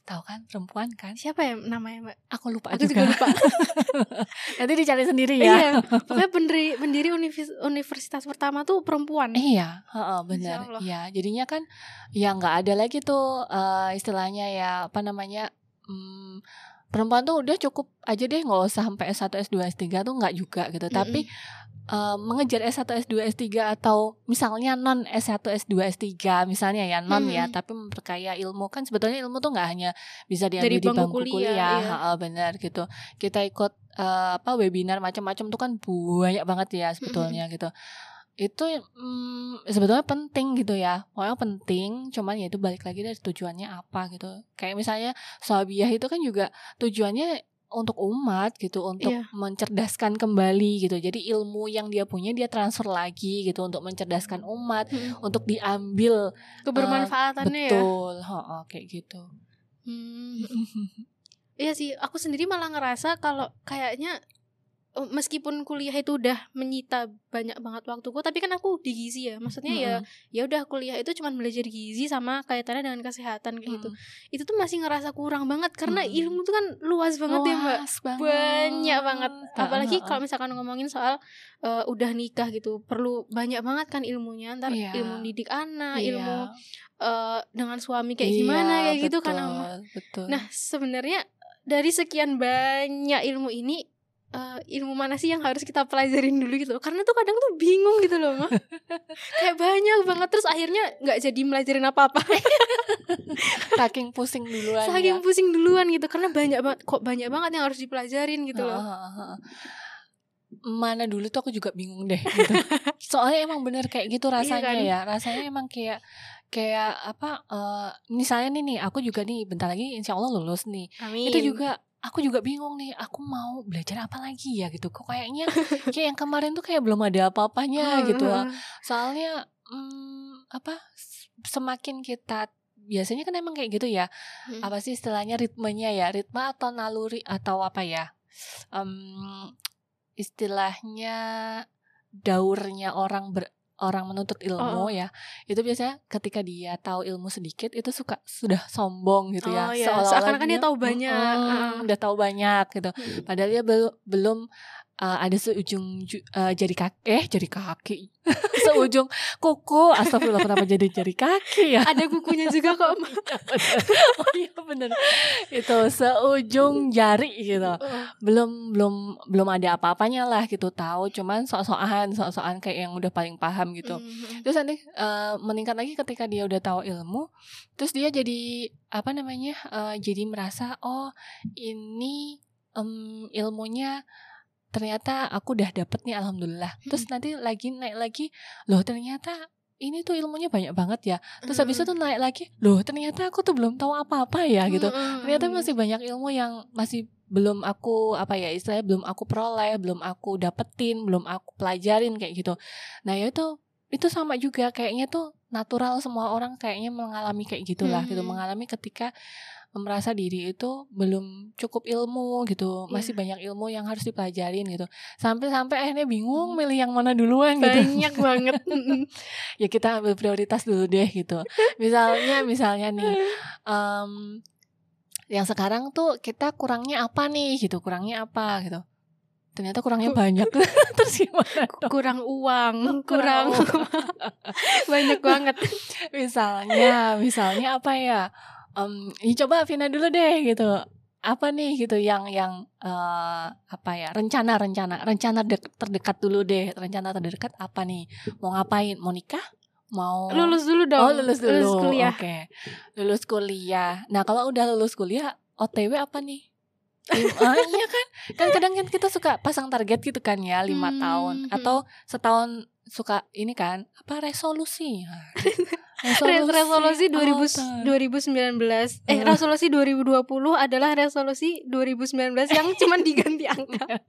Tahu kan perempuan kan? Siapa ya namanya mbak? Aku lupa aku juga, juga. lupa. Nanti dicari sendiri ya. Iya pokoknya pendiri pendiri universitas pertama tuh perempuan. Iya, heeh, Masya benar. Iya, jadinya kan ya nggak ada lagi tuh eh, istilahnya ya apa namanya hmm, perempuan tuh udah cukup aja deh nggak usah sampai S1, S2, S3 tuh nggak juga gitu. Tapi eh, mengejar S1, S2, S3 atau misalnya non S1, S2, S3 misalnya ya non ya, Mm-mm. tapi memperkaya ilmu kan sebetulnya ilmu tuh nggak hanya bisa diambil Dari di bangku bangku kuliah, kuliah, iya. heeh, benar gitu. Kita ikut eh, apa webinar macam-macam tuh kan banyak banget ya sebetulnya gitu itu mm, sebetulnya penting gitu ya pokoknya penting cuman ya itu balik lagi dari tujuannya apa gitu kayak misalnya sahabiah itu kan juga tujuannya untuk umat gitu untuk Iya. mencerdaskan kembali gitu jadi ilmu yang dia punya dia transfer lagi gitu untuk mencerdaskan umat Mm-mm. untuk diambil kebermanfaatannya ya betul Heeh, kayak gitu Hmm. Iya sih, aku sendiri malah ngerasa kalau kayaknya oh, meskipun kuliah itu udah menyita banyak banget waktuku, tapi kan aku di gizi ya. Maksudnya ya Mm-mm. ya udah kuliah itu cuma belajar gizi sama kaitannya dengan kesehatan kayak gitu. Mm. Itu tuh masih ngerasa kurang banget karena Mm. ilmu tuh kan luas banget ya, Mbak. Luas banget. Banyak banget. Apalagi kalau misalkan ngomongin soal eh, udah nikah gitu, perlu banyak banget kan ilmunya. Ntar Iya. ilmu didik anak, Iya. ilmu eh, dengan suami kayak Iya, gimana kayak gitu kan. betul, betul. Nah, sebenarnya dari sekian banyak ilmu ini eh, ilmu mana sih yang harus kita pelajarin dulu gitu loh. Karena tuh kadang tuh bingung gitu loh, mah. Kayak banyak banget terus akhirnya nggak jadi melajarin apa-apa. saking pusing duluan Saking ya. pusing duluan gitu karena banyak banget kok banyak banget yang harus dipelajarin gitu loh. Mana dulu tuh aku juga bingung deh gitu. Soalnya emang bener kayak gitu rasanya kan? ya. Rasanya emang kayak kayak apa eh, misalnya nih nih aku juga nih bentar lagi insya Allah lulus nih. Amin. Itu juga aku juga bingung nih aku mau belajar apa lagi ya gitu. Kok kayaknya kayak yang kemarin tuh kayak belum ada apa-apanya gitu. Soalnya hmm, apa semakin kita biasanya kan emang kayak gitu ya Hmm. apa sih istilahnya ritmenya ya ritme atau naluri atau apa ya Em, istilahnya daurnya orang ber orang menuntut ilmu Oh. ya itu biasanya ketika dia tahu ilmu sedikit itu suka sudah sombong gitu ya Oh, iya. Seolah-olah Seakan-akan dia tahu banyak. "Mm-mm, Ah. udah tahu banyak gitu Hmm. padahal dia bel- belum uh, ada seujung ju- uh, jari kaki eh jari kaki. Seujung kuku. Astagfirullah kenapa jadi jari kaki ya? Ada kukunya juga kok. Mbak. oh iya bener itu seujung jari gitu. Belum belum belum ada apa-apanya lah gitu tahu. Cuman sok-sokan sok-sokan kayak yang udah paling paham gitu. Mhm. terus nanti eh, meningkat lagi ketika dia udah tahu ilmu terus dia jadi apa namanya eh, jadi merasa oh ini em, ilmunya ternyata aku udah dapet nih alhamdulillah. Terus nanti lagi naik lagi loh ternyata ini tuh ilmunya banyak banget ya. Terus habis itu naik lagi loh ternyata aku tuh belum tahu apa-apa ya gitu. Mhm. ternyata masih banyak ilmu yang masih belum aku apa ya istilahnya belum aku peroleh belum aku dapetin belum aku pelajarin kayak gitu. Nah ya itu itu sama juga kayaknya tuh natural semua orang kayaknya mengalami kayak gitulah gitu Mhm. mengalami ketika merasa diri itu belum cukup ilmu gitu masih Iya. banyak ilmu yang harus dipelajarin gitu sampai-sampai akhirnya bingung milih yang mana duluan gitu banyak banget. Ya kita ambil prioritas dulu deh gitu misalnya misalnya nih em, yang sekarang tuh kita kurangnya apa nih gitu kurangnya apa gitu ternyata kurangnya Ku- banyak terus gimana dong? kurang uang, Kurang kurang, banyak banget. misalnya misalnya apa ya Em, ini coba Vina dulu deh gitu apa nih gitu yang yang eh, apa ya rencana rencana rencana dek- terdekat dulu deh rencana terdekat apa nih mau ngapain mau nikah mau Lulus dulu dong. Oh lulus dulu. kuliah. Oke. Lulus kuliah. Nah kalau udah lulus kuliah, OTW apa nih? Ah, iya kan? Kan kadang kan kita suka pasang target gitu kan ya lima Hmm, tahun hmm. atau setahun suka ini kan apa resolusi? Nah, Res- resolusi 2000, apa? 2019 eh Hmm. resolusi 2020 adalah resolusi 2019 yang cuman diganti angka.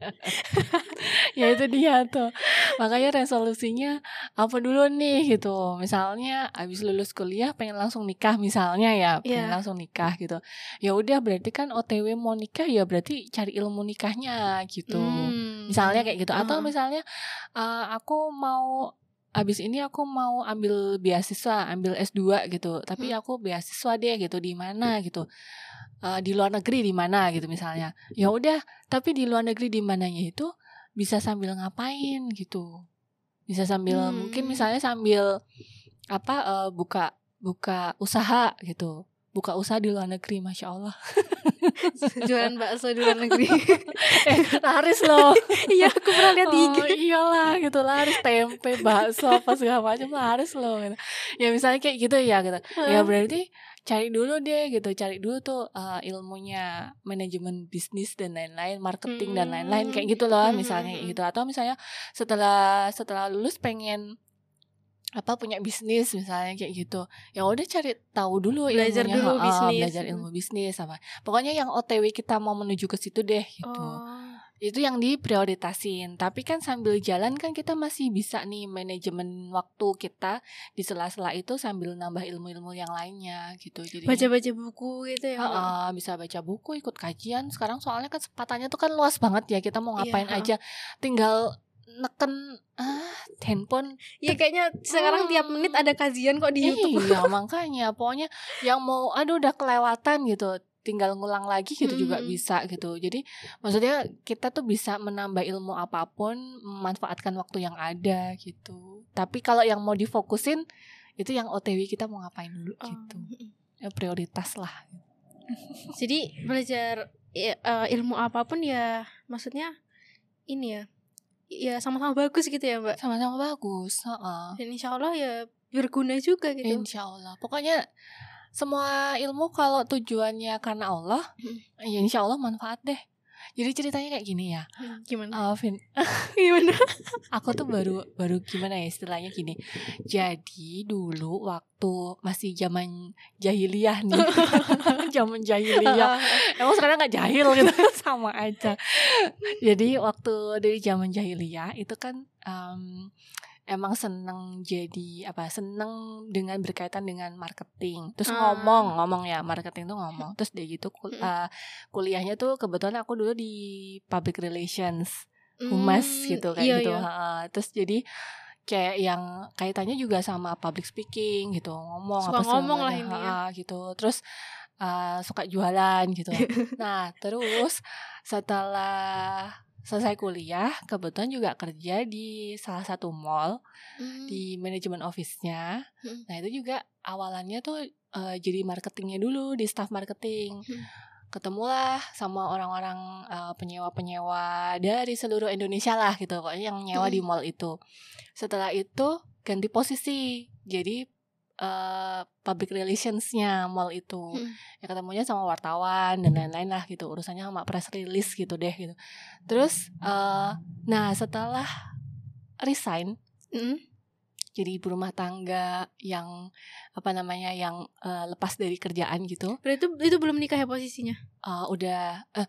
ya itu dia tuh makanya resolusinya apa dulu nih gitu misalnya abis lulus kuliah pengen langsung nikah misalnya ya pengen Iya. langsung nikah gitu ya udah berarti kan otw mau nikah ya berarti cari ilmu nikahnya gitu Hmm. misalnya kayak gitu atau misalnya eh, aku mau abis ini aku mau ambil beasiswa ambil S2 gitu. Tapi Hmm. aku beasiswa deh gitu di mana gitu. Eh, di luar negeri di mana gitu misalnya. Ya udah tapi di luar negeri di mananya itu bisa sambil ngapain gitu. Bisa sambil Hmm. mungkin misalnya sambil apa eh, buka buka usaha gitu buka usaha di luar negeri masya Allah jualan bakso di luar negeri. eh laris loh Iya, aku pernah lihat di IG. Oh iyalah gitu laris tempe bakso apa segala macam laris loh gitu. ya misalnya kayak gitu ya gitu ya berarti cari dulu deh gitu cari dulu tuh uh, ilmunya manajemen bisnis dan lain-lain marketing dan lain-lain kayak gitu loh Hmm. misalnya kayak gitu atau misalnya setelah setelah lulus pengen apa punya bisnis misalnya kayak gitu ya udah cari tahu dulu Belajar ilmunya dulu ha, bisnis. belajar ilmu bisnis apa pokoknya yang OTW kita mau menuju ke situ deh gitu Oh. itu yang diprioritasin tapi kan sambil jalan kan kita masih bisa nih manajemen waktu kita di sela-sela itu sambil nambah ilmu-ilmu yang lainnya gitu jadi Baca-baca buku gitu ya. Mbak? Heeh, bisa baca buku ikut kajian sekarang soalnya kan kesempatannya tuh kan luas banget ya kita mau Iya, ngapain heeh. aja tinggal neken ah handphone Ya kayaknya sekarang tiap Hmm. menit ada kajian kok di YouTube. Iya makanya pokoknya yang mau aduh udah kelewatan gitu tinggal ngulang lagi gitu juga Mm-mm. bisa gitu jadi maksudnya kita tuh bisa menambah ilmu apa pun memanfaatkan waktu yang ada gitu tapi kalau yang mau difokusin itu yang OTW kita mau ngapain dulu Oh. gitu ya, prioritas lah Jadi belajar eh, ilmu apa pun ya maksudnya ini ya ya sama-sama bagus gitu ya mbak? Sama-sama bagus heeh. dan insya Allah ya berguna juga gitu. Insya Allah pokoknya semua ilmu kalau tujuannya karena Allah ya insya Allah manfaat deh jadi ceritanya kayak gini ya. Hmm, gimana? Uh, Vin, gimana? Aku tuh baru baru gimana ya istilahnya gini. Jadi dulu waktu masih zaman jahiliyah nih, zaman jahiliyah. Emang sekarang nggak jahil gitu, sama aja. Jadi waktu dari zaman jahiliyah itu kan em, emang seneng jadi apa seneng dengan berkaitan dengan marketing terus Ah. ngomong ngomong ya marketing tuh ngomong terus dia gitu kul- uh, kuliahnya tuh kebetulan aku dulu di public relations humas Hmm, gitu kayak iya, gitu iya. ha-ha. terus jadi kayak yang kaitannya juga sama public speaking gitu ngomong Suka apa ngomong lah intinya. ha-ha, gitu terus uh, suka jualan gitu nah terus setelah selesai kuliah kebetulan juga kerja di salah satu mall Hmm. di manajemen office-nya. Hmm. Nah, itu juga awalannya tuh eh, jadi marketingnya dulu di staff marketing. Hmm. Ketemulah sama orang-orang eh, penyewa-penyewa dari seluruh Indonesia lah gitu, pokoknya yang nyewa di Hmm. mall itu. Setelah itu ganti posisi, jadi eh, public relations-nya mall itu. Hmm. Ya ketemunya sama wartawan dan lain-lain lah gitu, urusannya sama press release gitu deh gitu. Terus eh nah setelah resign Hmm. jadi ibu rumah tangga yang apa namanya yang eh, lepas dari kerjaan gitu Berarti itu itu belum nikah ya posisinya? eh, udah eh,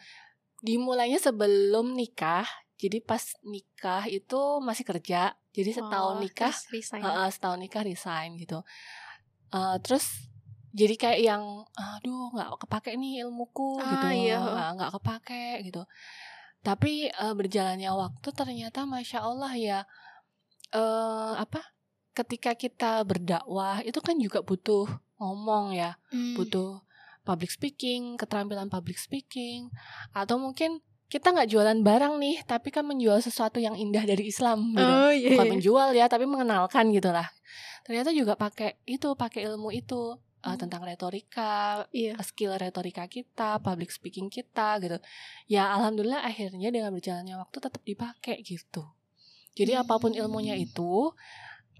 dimulainya sebelum nikah jadi pas nikah itu masih kerja jadi setahun Oh, nikah eh, setahun nikah resign gitu Eh, terus jadi kayak yang aduh nggak kepake nih ilmuku Ah, gitu iya. Eh, nggak kepake gitu tapi eh, berjalannya waktu ternyata masya Allah ya eh apa ketika kita berdakwah itu kan juga butuh ngomong ya Hmm. butuh public speaking, keterampilan public speaking, atau mungkin kita nggak jualan barang nih, tapi kan menjual sesuatu yang indah dari Islam, gitu. Oh iya. bukan iya. menjual ya, tapi mengenalkan gitulah. Ternyata juga pakai itu, pakai ilmu itu uh, Hmm. tentang retorika, Iya. skill retorika kita, public speaking kita, gitu. Ya alhamdulillah akhirnya dengan berjalannya waktu tetap dipakai gitu. Jadi apa pun ilmunya Hmm. itu,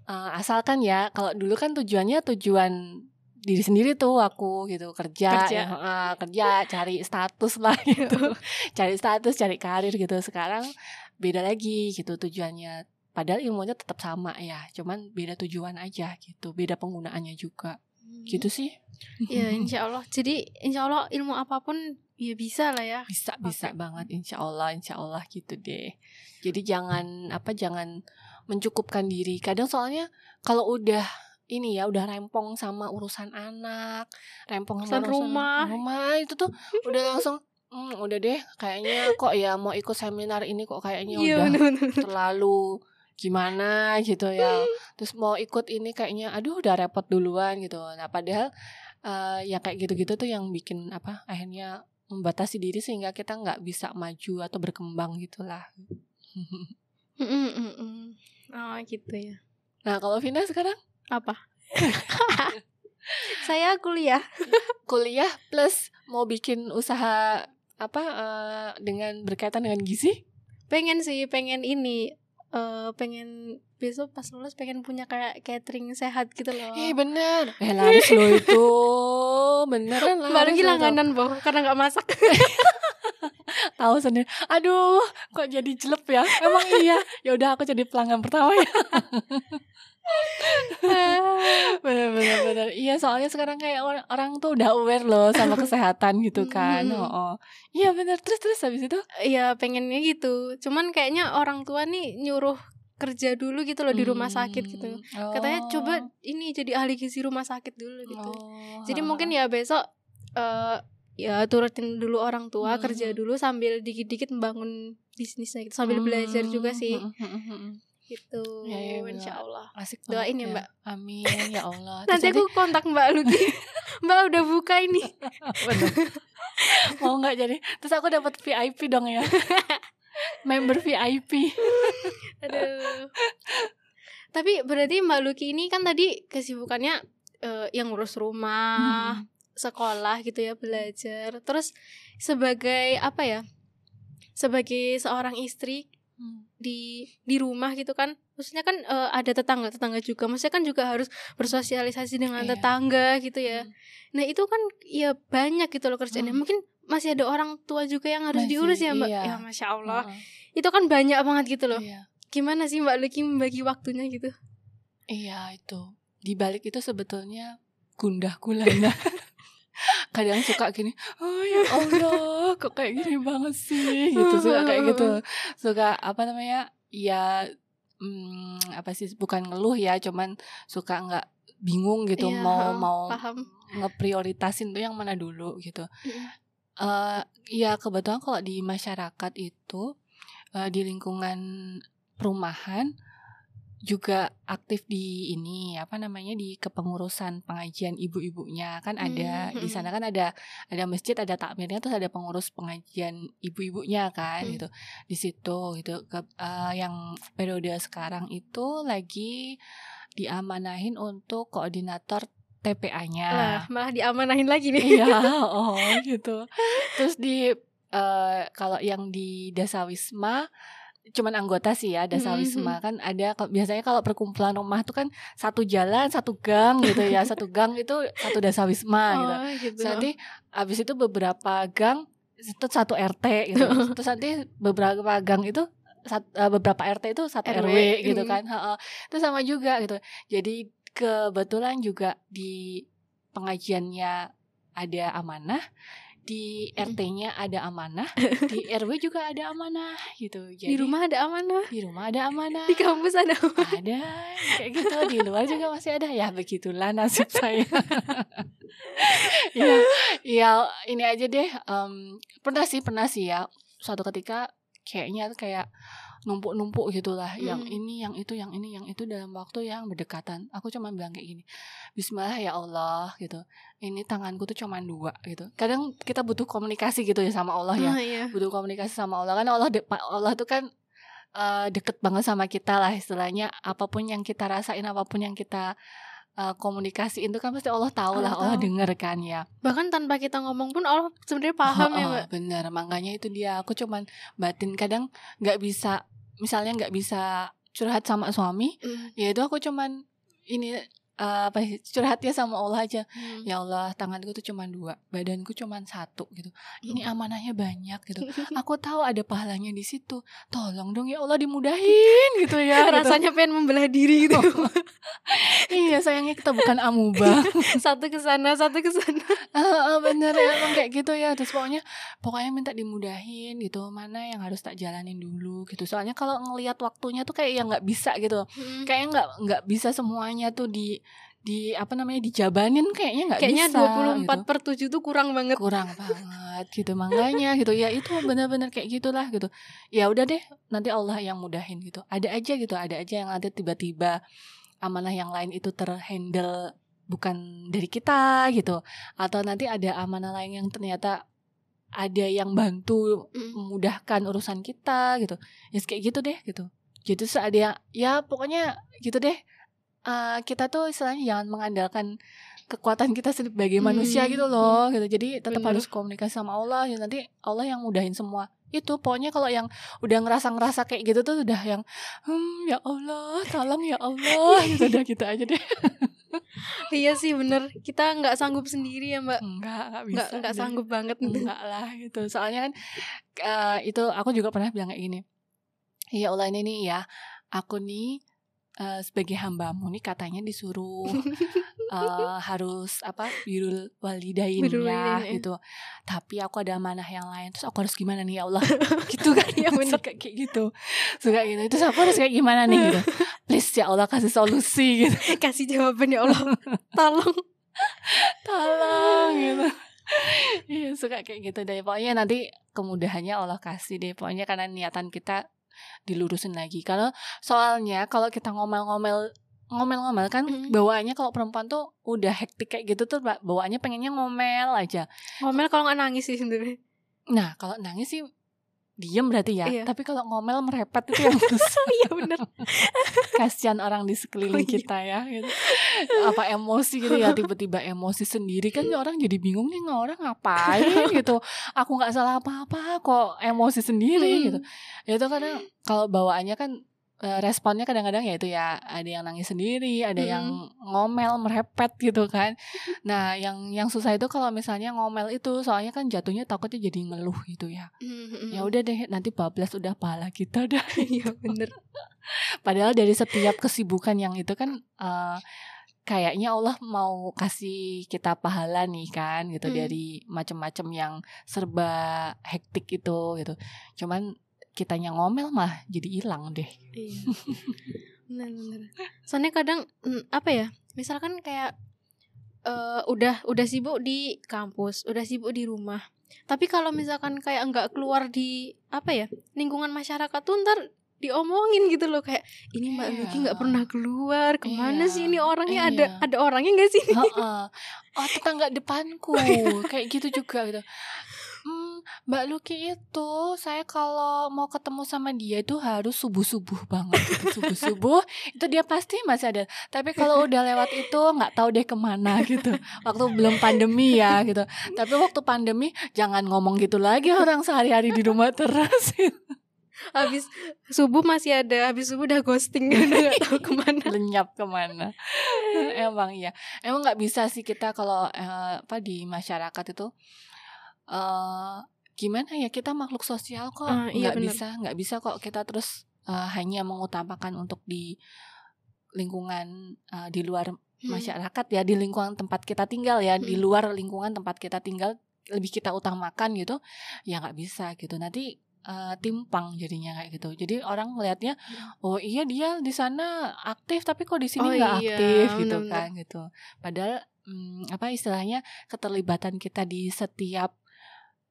uh, asalkan ya, kalau dulu kan tujuannya tujuan diri sendiri tuh aku gitu kerja Kerja. ya, uh, kerja cari status lah gitu. Cari status cari karir gitu. Sekarang beda lagi gitu tujuannya. Padahal ilmunya tetap sama ya cuman beda tujuan aja gitu beda penggunaannya juga. Gitu sih. Ya insya Allah. Jadi insya Allah ilmu apa pun ya bisa lah ya. bisa bisa Pakai. banget. Insya Allah insya Allah gitu deh. Jadi jangan apa jangan mencukupkan diri. Kadang soalnya kalau udah ini ya udah rempong sama urusan anak rempong sama Urusan rumah. rumah itu tuh udah langsung "Hmm, udah deh kayaknya kok ya mau ikut seminar ini kok kayaknya Iya udah benar-benar. terlalu gimana gitu ya terus mau ikut ini kayaknya aduh udah repot duluan gitu nah padahal eh, ya kayak gitu-gitu tuh yang bikin apa akhirnya membatasi diri sehingga kita nggak bisa maju atau berkembang gitulah mm, mm, mm. Oh gitu ya. nah kalau Vina sekarang Apa? Saya kuliah. kuliah plus mau bikin usaha apa eh, dengan berkaitan dengan gizi Pengen sih, pengen ini eh pengen besok pas lulus pengen punya kayak catering sehat gitu loh. eh bener eh laris lo itu beneran Baru laris lo tuh. langganan boh karena nggak masak. tahu sendiri aduh kok jadi jelek ya emang iya ya udah aku jadi pelanggan pertama ya bener bener bener iya soalnya sekarang kayak orang, orang tuh udah aware loh sama kesehatan gitu kan Mm. oh, oh. iya bener terus terus habis itu Iya pengennya gitu. Cuman kayaknya orang tua nih nyuruh kerja dulu gitu loh di rumah sakit gitu. Hmm, Katanya oh. coba ini jadi ahli gizi rumah sakit dulu gitu. Oh, Jadi mungkin ya besok eh ya turutin dulu orang tua Hmm. kerja dulu sambil dikit-dikit membangun bisnisnya gitu sambil belajar juga sih Hmm, hmm, hmm, hmm. Gitu. Ya, ya, bener. insya Allah asik Doain banget ya, Mbak. amin ya Allah. Nanti aku kontak Mbak Luki. Mbak udah buka ini. Mau nggak jadi? Terus aku dapat VIP dong ya. Member VIP aduh. Tapi berarti Mbak Luki ini kan tadi kesibukannya eh, yang ngurus rumah Hmm. sekolah gitu ya belajar. Terus sebagai apa ya sebagai seorang istri Hmm. Di di rumah gitu kan maksudnya kan eh, ada tetangga tetangga juga maksudnya kan juga harus bersosialisasi dengan Iya. tetangga gitu ya nah itu kan ya banyak gitu loh kerjaannya Hmm. mungkin masih ada orang tua juga yang harus Masih, diurus ya mbak iya. ya masya allah Heeh. itu kan banyak banget gitu loh Iya. gimana sih mbak Luki membagi waktunya gitu Iya itu di balik itu sebetulnya gundah gulana. Kadang suka gini, oh ya Allah, kok kayak gini banget sih, gitu suka kayak gitu, suka apa namanya, ya hmm, apa sih, bukan ngeluh ya, cuman suka nggak bingung gitu, Iya, mau mau paham. ngeprioritasin tuh yang mana dulu gitu. Eh ya kebetulan kalau di masyarakat itu eh, di lingkungan perumahan juga aktif di ini apa namanya di kepengurusan pengajian ibu-ibunya kan ada Hmm, di hmm. sana kan ada ada masjid ada takmirnya terus ada pengurus pengajian ibu-ibunya kan Hmm. gitu di situ gitu Ke- eh, yang periode sekarang itu lagi diamanahin untuk koordinator TPA-nya Lah, malah diamanahin lagi nih. iya oh gitu terus di eh, kalau yang di Dasawisma cuman anggota sih ya Dasawisma kan ada biasanya kalau perkumpulan rumah tuh kan satu jalan satu gang gitu ya satu gang itu satu Dasawisma gitu Oh, gitu. Terus nanti abis itu beberapa gang itu satu RT gitu terus nanti beberapa gang itu sat- eh, beberapa RT itu satu RW. RW, gitu Mm. kan Heeh. itu sama juga gitu jadi kebetulan juga di pengajiannya ada amanah di RT-nya ada amanah di RW juga ada amanah gitu. Jadi di rumah ada amanah, di rumah ada amanah. Di kampus ada amanah. ada kayak gitu. Di luar juga masih ada. Ya begitulah nasib saya. Ya ya ini aja deh. Em, pernah sih pernah sih ya. Suatu ketika kayaknya kayak numpuk-numpuk gitulah yang Hmm. ini yang itu yang ini yang itu dalam waktu yang berdekatan. Aku cuma bilang kayak gini Bismillah ya Allah gitu. Ini tanganku tuh cuma dua gitu. Kadang kita butuh komunikasi gitu ya sama Allah ya. Ah, iya. butuh komunikasi sama Allah kan Allah de- Allah tuh kan eh, deket banget sama kita lah istilahnya. Apa pun yang kita rasain apa pun yang kita eh, komunikasiin itu kan pasti Allah tahu lah Allah Allah tahu. denger kan ya Bahkan tanpa kita ngomong pun Allah sebenarnya paham ya, Oh, oh, Mbak. bener makanya itu dia aku cuman batin kadang nggak bisa misalnya nggak bisa curhat sama suami Mm. ya itu aku cuman ini eh, apa sih, curhatnya sama Allah aja Hmm. ya Allah tanganku tuh cuma dua badanku cuma satu gitu ini amanahnya banyak gitu aku tahu ada pahalanya di situ tolong dong ya Allah dimudahin gitu ya gitu. Rasanya pengen membelah diri gitu. iya sayangnya kita bukan amuba satu ke sana, satu ke sana. Ah, ah, bener ya emang kayak gitu ya terus pokoknya pokoknya minta dimudahin gitu mana yang harus tak jalanin dulu gitu soalnya kalau ngelihat waktunya tuh kayak yang nggak bisa gitu Hmm. kayaknya nggak nggak bisa semuanya tuh di di apa namanya dijabanin kayaknya nggak Kayaknya bisa 24 gitu. per 7 tuh kurang banget. kurang banget gitu. Makanya gitu. Ya itu benar-benar kayak gitulah gitu. Ya udah deh nanti Allah yang mudahin gitu. Ada aja gitu. Ada aja yang nanti tiba-tiba amanah yang lain itu terhandle bukan dari kita gitu. Atau nanti ada amanah lain yang ternyata ada yang bantu Mm. memudahkan urusan kita gitu. Ya kayak gitu deh gitu. Jadi ada yang ya pokoknya gitu deh Eh, kita tuh istilahnya jangan mengandalkan kekuatan kita sebagai Hmm, manusia gitu loh gitu jadi tetap Bener. harus komunikasi sama Allah ya nanti Allah yang mudahin semua itu pokoknya kalau yang udah ngerasa ngerasa kayak gitu tuh udah yang hmm ya Allah tolong ya Allah gitu udah gitu aja deh Iya sih bener. Kita nggak sanggup sendiri ya, Mbak. enggak enggak bisa Nggak nggak sanggup banget. enggak lah gitu soalnya kan eh, itu aku juga pernah bilang kayak gini ya Allah ini nih ya aku nih eh, sebagai hambamu nih katanya disuruh eh, harus apa birul walidain ya ya. gitu. Tapi aku ada amanah yang lain. Terus aku harus gimana nih ya Allah? Gitu kan bener. suka kayak gitu. Suka gitu. Terus aku harus kayak gimana nih gitu. Please ya Allah kasih solusi gitu. Kasih jawaban ya Allah. Tolong. tolong gitu. Iya suka kayak gitu deh. Pokoknya nanti kemudahannya Allah kasih deh. Pokoknya karena niatan kita dilurusin lagi kalau soalnya kalau kita ngomel-ngomel ngomel-ngomel kan Mm. bawaannya kalau perempuan tuh udah hektik kayak gitu tuh ba- bawaannya pengennya ngomel aja Ngomel kalau nggak nangis sih sebenarnya. nah kalau nangis sih diem berarti ya Iya. tapi kalau ngomel merepet itu yang susah Iya bener. kasihan orang di sekeliling Oh, iya. kita ya gitu. apa emosi gitu ya tiba-tiba emosi sendiri kan orang jadi bingung nih nggak orang ngapain gitu aku nggak salah apa-apa kok emosi sendiri Hmm. gitu ya itu kadang kalau bawaannya kan responnya kadang-kadang ya itu ya ada yang nangis sendiri ada Hmm. yang ngomel merepet gitu kan nah yang yang susah itu kalau misalnya ngomel itu soalnya kan jatuhnya takutnya jadi ngeluh gitu ya Hmm. ya udah deh nanti bablas udah pahala kita dah Iya bener. Padahal dari setiap kesibukan yang itu kan eh, kayaknya Allah mau kasih kita pahala nih kan gitu Hmm. dari macam-macam yang serba hektik itu gitu. Cuman kitanya ngomel mah jadi hilang deh. Iya. Bener. Soalnya kadang mm, apa ya? Misalkan kayak eh, udah udah sibuk di kampus, udah sibuk di rumah. Tapi kalau misalkan kayak nggak keluar di apa ya lingkungan masyarakat tuh ntar diomongin gitu loh kayak ini Mbak Iya. Lucky nggak pernah keluar ke mana Iya, sih ini orangnya ada iya. ada orangnya nggak sih Heeh. Oh tetangga depanku kayak gitu juga gitu. Mbak Luki itu saya kalau mau ketemu sama dia itu harus subuh subuh banget gitu. subuh subuh itu dia pasti masih ada. Tapi kalau udah lewat itu nggak tahu deh ke mana gitu. Waktu belum pandemi ya gitu. Tapi waktu pandemi jangan ngomong gitu lagi orang sehari-hari di rumah terus. habis subuh masih ada habis subuh udah ghosting udah nggak tahu ke mana lenyap ke mana emang iya emang nggak bisa sih kita kalau eh, apa di masyarakat itu eh gimana ya kita makhluk sosial kok Ah, iya, nggak bisa nggak bisa kok kita terus eh, hanya mengutamakan untuk di lingkungan eh, di luar Hmm. masyarakat ya di lingkungan tempat kita tinggal ya di Hmm. luar lingkungan tempat kita tinggal lebih kita utamakan gitu ya nggak bisa gitu nanti eh, timpang jadinya kayak gitu jadi orang melihatnya oh iya dia di sana aktif tapi kok di sini Hmm. Oh nggak iya, aktif gitu benar-benar. kan gitu padahal hmm, apa istilahnya keterlibatan kita di setiap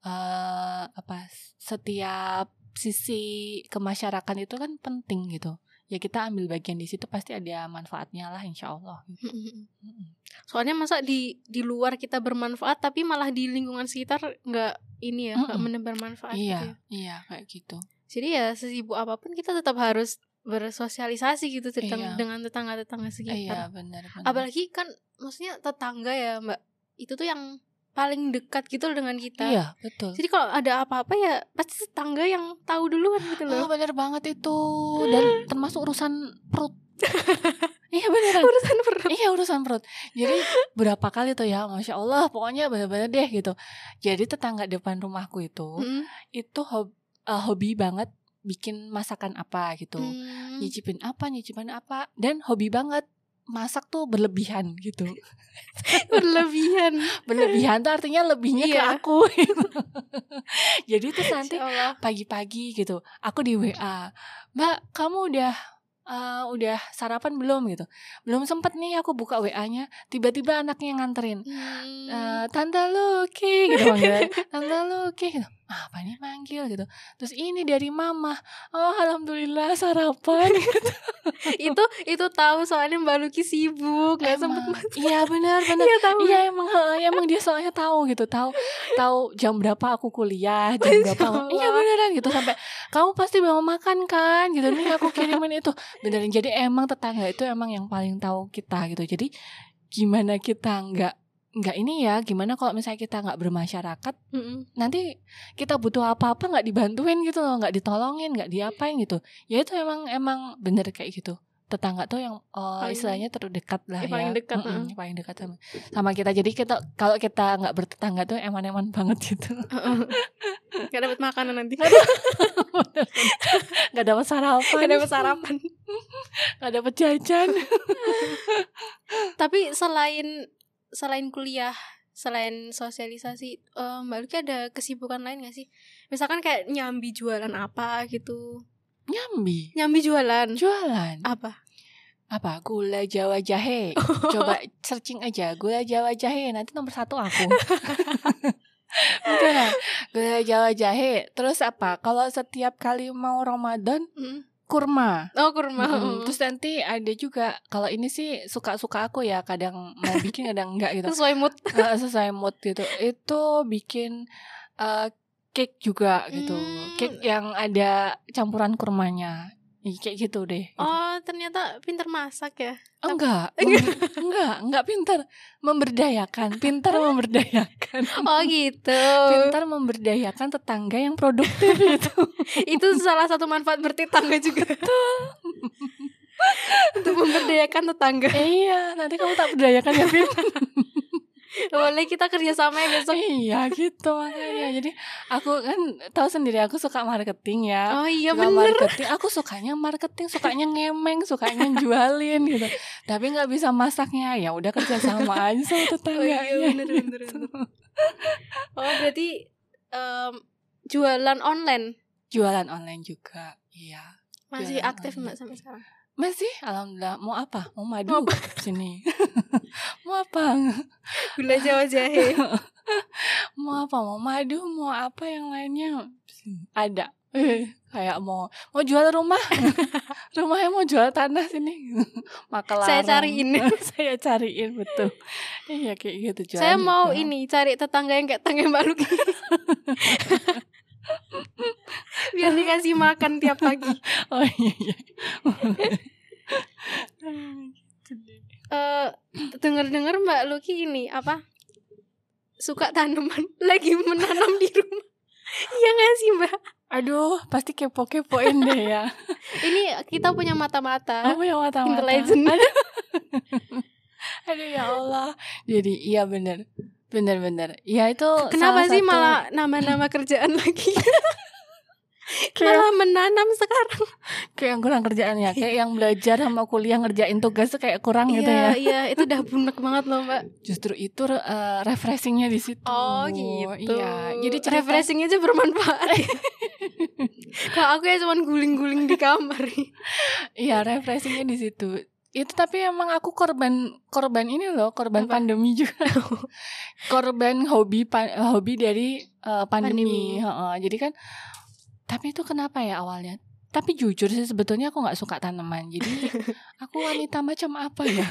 eh apa setiap sisi kemasyarakatan itu kan penting gitu ya kita ambil bagian di situ pasti ada manfaatnya lah insya Allah soalnya masa di di luar kita bermanfaat tapi malah di lingkungan sekitar nggak ini ya nggak Mm-mm. menebar manfaat iya gitu ya. iya kayak gitu jadi ya sesibuk apa pun kita tetap harus bersosialisasi gitu Iya. tetang- dengan tetangga-tetangga iya sekitar benar benar apalagi kan maksudnya tetangga ya mbak itu tuh yang paling dekat gitu loh dengan kita. Iya betul. Jadi kalau ada apa-apa ya pasti tetangga yang tahu duluan gitu Oh loh bener banget itu. Dan termasuk urusan perut. Iya beneran. Urusan perut. Iya urusan perut. Jadi berapa kali tuh ya Masya Allah pokoknya bener-bener deh gitu. Jadi tetangga depan rumahku itu Mm. Itu hob- eh, hobi banget Bikin masakan apa gitu. Hmm. Nyicipin apa nyicipin apa Dan hobi banget Masak tuh berlebihan gitu. Berlebihan. Berlebihan tuh artinya lebihnya ke Iya. aku Jadi tuh nanti pagi-pagi gitu aku di WA mbak kamu udah eh, udah sarapan belum? gitu. Belum sempet nih aku buka WA-nya tiba-tiba anaknya nganterin Hmm. Eh, tante Lucky gitu manggil tante Lucky gitu apa nih manggil gitu. Terus ini dari mama. Oh alhamdulillah sarapan itu itu tahu soalnya Mbak Luki sibuk nggak sempet iya benar benar. Iya tahu. Iya emang heeh, emang dia soalnya tahu gitu. Tahu tahu jam berapa aku kuliah jam Masya berapa iya beneran gitu. Sampai kamu pasti mau makan kan gitu. Nih aku kirimin itu. Beneran jadi emang tetangga itu emang yang paling tahu kita gitu. Jadi gimana kita nggak nggak ini ya gimana kalau misalnya kita nggak bermasyarakat Mm-mm. nanti kita butuh apa-apa nggak dibantuin gitu loh nggak ditolongin nggak diapain gitu. Ya itu emang emang bener kayak gitu. Tetangga tuh yang eh, Paling- istilahnya terdekat lah Ya, ya. paling dekat, Mm-mm, heeh. paling dekat sama sama kita. Jadi kita kalau kita nggak bertetangga tuh eman-eman banget gitu. Gak dapat makanan nanti. Nggak dapat sarapan. Gak dapat sarapan. Nggak dapat jajan. Tapi selain Selain kuliah Selain sosialisasi eh, Mbak Luki ada kesibukan lain gak sih? Misalkan kayak nyambi jualan apa gitu. Nyambi? Nyambi jualan. Jualan? Apa? apa? Gula jawa jahe. Coba searching aja. Gula jawa jahe nanti nomor satu aku. Beneran gula jawa jahe. Terus apa? Kalau setiap kali mau Ramadan Mm. Kurma. Oh kurma. Mm, terus nanti ada juga kalau ini sih suka-suka aku ya kadang mau bikin kadang enggak gitu. Sesuai mood. Nggak sesuai mood gitu. Itu bikin eh, cake juga gitu. Hmm. cake yang ada campuran kurmanya Ih, kayak gitu deh. Oh ternyata pinter masak ya? Enggak. Mem- enggak enggak pintar memberdayakan. Pintar memberdayakan. Oh gitu. Pintar memberdayakan tetangga yang produktif itu. Itu salah satu manfaat bertetangga juga. Untuk memberdayakan tetangga. Iya nanti kamu tak berdayakan ya Vin Boleh kita kerjasama ya besok? Iya gitu makanya. Jadi aku kan tahu sendiri aku suka marketing ya. Oh iya suka bener. marketing. Aku sukanya marketing sukanya ngemeng sukanya jualin gitu. Tapi nggak bisa masaknya. Ya udah kerja sama aja sama Oh tetangganya iya bener bener, gitu. bener. Oh berarti em, Jualan online? Jualan online juga iya. Masih aktif mbak sampai sekarang masih alhamdulillah. Mau apa? Mau madu Mau sini? Mau apa? Gula jawa jahe. Mau apa? Mau madu? Mau apa yang lainnya? Ada. Eh, kayak mau mau jual rumah. Rumahnya mau jual tanah sini. Maka Saya cariin. saya cariin betul. Iya kayak gitu jual Saya mau juga. ini cari tetangga yang kayak tetangga Mbak Luki. Biar dikasih makan tiap pagi. oh iya iya Eh dengar-dengar Mbak Luki ini apa? Suka tanaman, lagi menanam di rumah. Iya gak sih Mbak? aduh pasti kepo kepoin deh ya Ini kita punya mata-mata. apa yang mata mata Intelijen. aduh. aduh ya Allah jadi iya bener bener bener ya itu Kenapa sih satu- malah nama-nama kerjaan lagi? Kayak- malah menanam sekarang. kayak yang kurang kerjaan ya kayak yang belajar sama kuliah ngerjain tugas tuh kayak kurang gitu Iya, ya iya, itu udah bunek banget loh, Mbak. justru itu eh, refreshingnya di situ Oh, gitu. iya jadi cerita refreshing aja bermanfaat. Kalau aku ya cuman guling-guling di kamar. iya refreshingnya di situ itu tapi emang aku korban korban ini loh korban Apa? pandemi juga korban hobi pa- hobi dari eh, pandemi, Pandemi. Heeh, jadi kan tapi itu kenapa ya awalnya tapi jujur sih sebetulnya aku nggak suka tanaman jadi aku wanita macam apa ya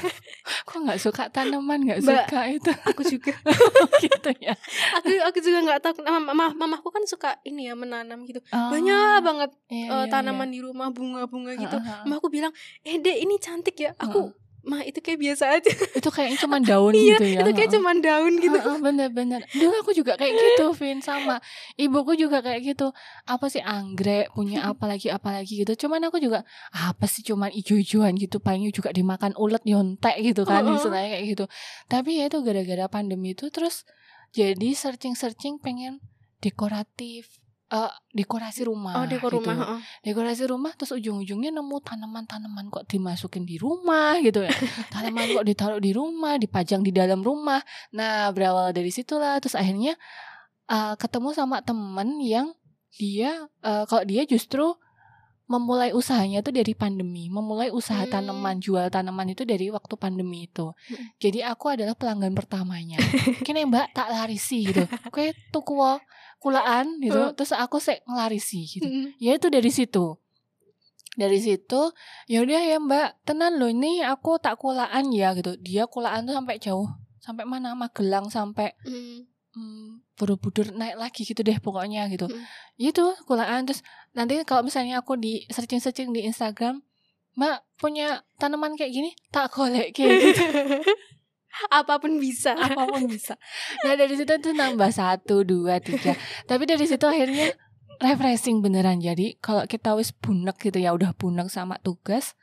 aku nggak suka tanaman nggak suka itu Aku juga. gitu ya Aku aku juga nggak tahu. Mama, mama- mamaku kan suka ini ya menanam gitu. Oh, Banyak banget iya, eh, iya, tanaman di rumah bunga-bunga iya. gitu. Heeh, heeh. Mama aku bilang, "Eh, Dek, ini cantik ya." Aku, "Mah, itu kayak biasa aja." itu kayaknya cuma daun Iya, gitu ya itu kayak cuman daun gitu. Bener-bener dulu aku juga kayak gitu Vin sama ibuku juga kayak gitu. Apa sih anggrek punya apa lagi apa lagi gitu. Cuman aku juga apa sih cuman ijo-ijoan gitu paling juga dimakan ulet nyontek gitu kan istilahnya kayak gitu. Tapi ya itu gara-gara pandemi itu terus jadi searching-searching pengen dekoratif eh dekorasi rumah Oh, dekor gitu. rumah. heeh. dekorasi rumah terus ujung-ujungnya nemu tanaman-tanaman kok dimasukin di rumah gitu ya tanaman kok ditaruh di rumah dipajang di dalam rumah nah berawal dari situlah terus akhirnya uh, ketemu sama temen yang dia uh, kalau dia justru memulai usahanya itu dari pandemi memulai usaha Hmm. tanaman jual tanaman itu dari waktu pandemi itu Hmm. jadi aku adalah pelanggan pertamanya kini mbak tak larisi gitu kue tuku kulaan gitu Hmm. terus aku sek ngelarisi gitu Mm. ya itu dari situ dari situ ya udah ya mbak tenan loh ini aku tak kulaan ya gitu dia kulaan tuh sampai jauh sampai mana Magelang sampai. Hmm, Borobudur naik lagi gitu deh pokoknya gitu. Hmm. itu kulaan. Terus nanti kalau misalnya aku di searching searching di Instagram mbak punya tanaman kayak gini? Tak golek kayak gitu. Apa pun bisa. apa pun bisa. Nah dari situ tuh nambah satu dua tiga. Tapi dari situ akhirnya refreshing beneran. Jadi kalau kita wis bunek gitu ya udah bunek sama tugas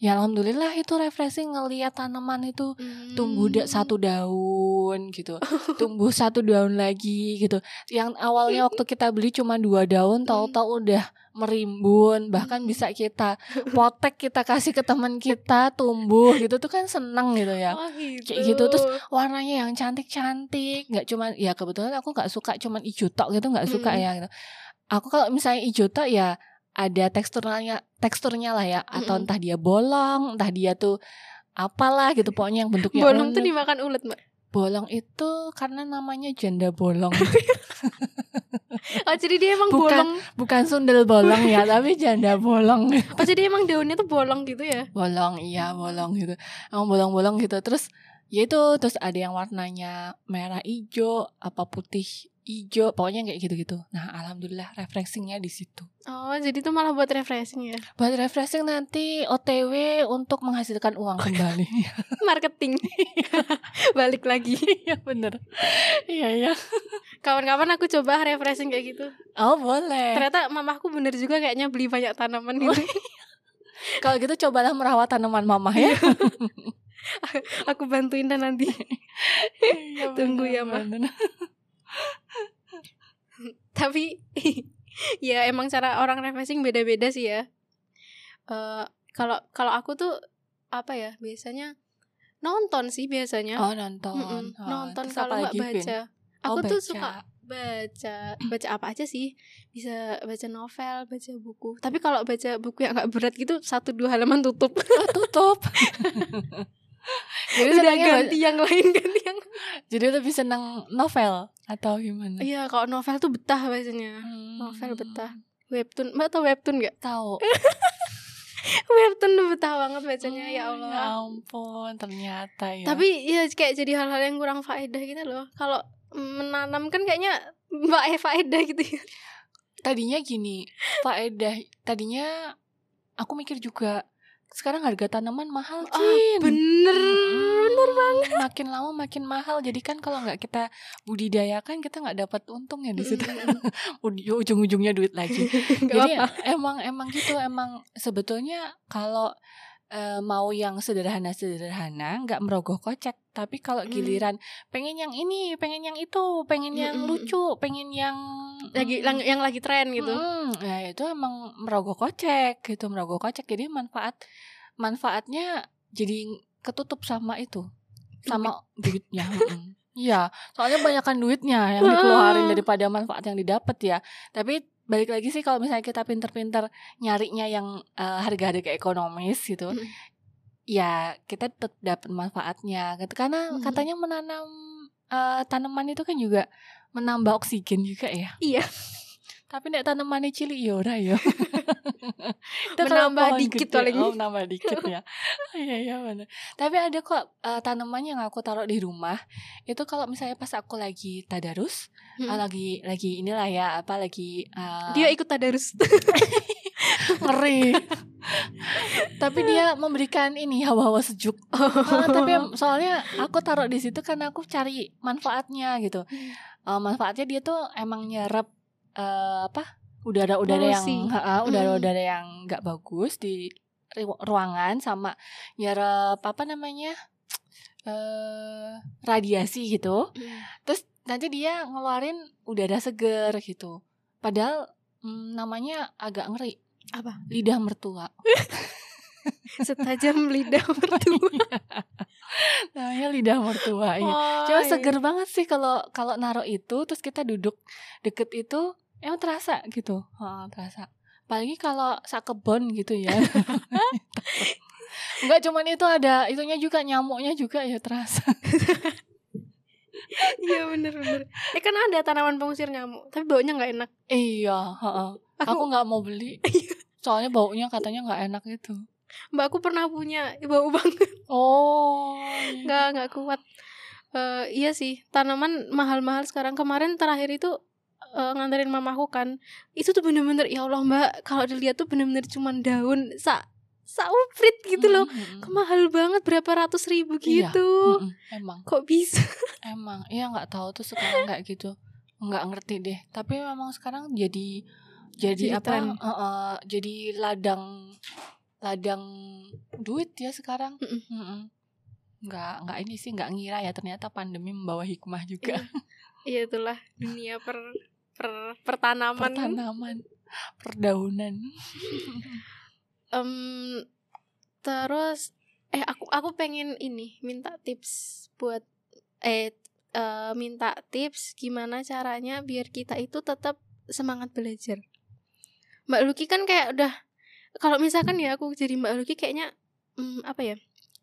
ya alhamdulillah itu refreshing ngelihat tanaman itu Mm. tumbuh da- satu daun gitu tumbuh satu daun lagi gitu yang awalnya waktu kita beli cuma dua daun tahu-tahu udah merimbun bahkan bisa kita potek kita kasih ke teman kita tumbuh gitu tuh kan seneng gitu ya Oh, gitu. Kayak gitu, terus warnanya yang cantik-cantik nggak cuman ya kebetulan aku nggak suka cuman hijau tok gitu nggak suka Mm. ya gitu. aku kalau misalnya hijau tok ya ada teksturnya teksturnya lah ya atau Mm-mm. entah dia bolong entah dia tuh apalah gitu pokoknya yang bentuknya bolong tuh unik. dimakan ulet, Mbak. bolong itu karena namanya janda bolong Oh, jadi dia emang Bukan. bolong. bukan sundel bolong ya tapi janda bolong Oh, jadi emang daunnya tuh bolong gitu ya? bolong iya bolong gitu emang bolong-bolong gitu terus ya itu terus ada yang warnanya merah hijau apa putih hijau pokoknya kayak gitu-gitu nah alhamdulillah refreshingnya di situ Oh, jadi tuh malah buat refreshing ya. buat refreshing nanti OTW untuk menghasilkan uang kembali Marketing. Balik lagi. iya bener iya iya Kawan-kawan aku coba refreshing kayak gitu. oh boleh Ternyata mamahku bener juga kayaknya beli banyak tanaman gitu. kalau gitu cobalah merawat tanaman mama ya aku bantuin dan nanti. Iya, Tunggu ya, Ma. Tapi ya emang cara orang refreshing beda-beda sih ya. Eh kalau kalau aku tuh apa ya biasanya nonton sih biasanya. oh nonton Mm-mm, Oh, nonton kalau nggak baca. Oh, Aku tuh baca. suka baca baca apa aja sih bisa baca novel baca buku tapi kalau baca buku yang nggak berat gitu satu dua halaman tutup Oh, tutup jadi udah ganti yang lain ganti yang Jadi lebih senang novel atau gimana? iya kalau novel tuh betah bacanya Hmm. novel betah. Webtoon mbak tau webtoon nggak? Tahu. Webtoon tuh betah banget bacanya ya Hmm, Allah. ya ampun ternyata ya. Tapi ya kayak jadi hal-hal yang kurang faedah gitu loh. Kalau menanam kan kayaknya mbak eh faedah gitu ya. Tadinya gini faedah tadinya aku mikir juga sekarang harga tanaman mahal ah Cin bener Mm-mm. bener banget. Makin lama makin mahal. Jadi kan kalau nggak kita budidayakan kita nggak dapat untung ya di situ. Uj- ujung-ujungnya duit lagi. Jadi apa emang emang gitu emang sebetulnya kalau eh, mau yang sederhana sederhana nggak merogoh kocek. Tapi kalau Hmm. giliran pengen yang ini pengen yang itu pengen yang lucu pengen yang lagi mm, yang, yang lagi tren gitu Mm, ya itu emang merogoh kocek gitu merogoh kocek jadi manfaat manfaatnya jadi ketutup sama itu sama duitnya. Iya, soalnya banyakkan duitnya yang dikeluarin daripada manfaat yang didapat ya. Tapi balik lagi sih kalau misalnya kita pinter-pinter nyarinya yang eh, harga-harga ekonomis gitu, Mm. ya kita tetap dapat manfaatnya. Gitu. Karena Mm. katanya menanam eh, tanaman itu kan juga menambah oksigen juga ya. Iya. Tapi nek tanamannya cilik ya ora ya. Menambah dikit gede, paling. Oh, menambah dikit ya. Iya iya benar. Tapi ada kok eh, tanaman yang aku taruh di rumah. Itu kalau misalnya pas aku lagi tadarus, Hmm. eh, lagi lagi inilah ya, apa lagi eh, dia ikut tadarus ngeri. tapi dia memberikan ini hawa-hawa sejuk. Ah, tapi soalnya aku taruh di situ karena aku cari manfaatnya gitu. Eh, manfaatnya dia tuh emang nyerap eh, apa? udara-udara yang ha, udara-udara yang nggak bagus di ruangan sama nyerap apa namanya? eh radiasi gitu. Terus nanti dia ngeluarin udara seger gitu. Padahal mm, namanya agak ngeri. Apa? Lidah mertua. setajam lidah mertua namanya lidah mertua. Iya. Oh, Cuma iya. seger banget sih kalau kalau naruh itu terus kita duduk deket itu emang terasa gitu. Heeh, terasa. Apalagi kalau sak kebon gitu ya. Enggak cuman itu ada itunya juga nyamuknya juga ya terasa. iya bener bener eh kan ada tanaman pengusir nyamuk tapi baunya nggak enak iya, heeh. Aku nggak mau beli. Soalnya baunya katanya nggak enak itu. Mbak aku pernah punya bau banget. Oh. nggak nggak kuat. Eh, iya sih tanaman mahal-mahal sekarang. Kemarin terakhir itu eh, nganterin mamaku kan. Itu tuh bener-bener ya Allah mbak kalau dilihat tuh bener-bener cuman daun sa sauprit gitu loh. Mm, mm, mm. mahal banget berapa ratus ribu Iya. gitu. Mm-mm, emang. Kok bisa? Emang iya nggak tahu tuh sekarang kayak gitu. Nggak ngerti deh. Tapi memang sekarang jadi jadi, Jadi apa eh, eh, jadi ladang ladang duit ya sekarang Mm-mm. Mm-mm. nggak nggak ini sih nggak ngira ya ternyata pandemi membawa hikmah juga iya itulah dunia per per pertanaman pertanaman perdaunan Em, terus eh aku aku pengen ini minta tips buat eh eh, minta tips gimana caranya biar kita itu tetap semangat belajar. Mbak Luki kan kayak udah kalau misalkan ya aku jadi Mbak Luki kayaknya mm, apa ya?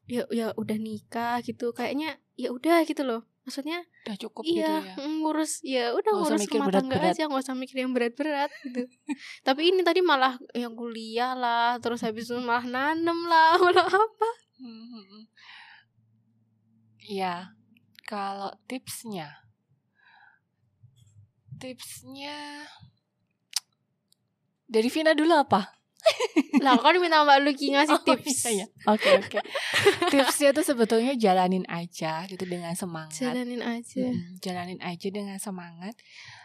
Ya ya udah nikah gitu kayaknya ya udah gitu loh. Maksudnya udah cukup iya gitu ya mm, ngurus ya udah usah ngurus rumah tangga berat-berat. aja nggak usah mikir yang berat-berat gitu. Tapi ini tadi malah yang kuliah lah, terus habis itu malah nanem lah, malah apa? Mm-mm. Iya, kalau tipsnya, tipsnya dari Vina dulu apa? Lah kan minta Mbak Luki ngasih Oh, tips. iya, iya. Oke oke. Tipsnya tuh sebetulnya jalanin aja gitu dengan semangat. Jalanin aja. Mm, jalanin aja dengan semangat.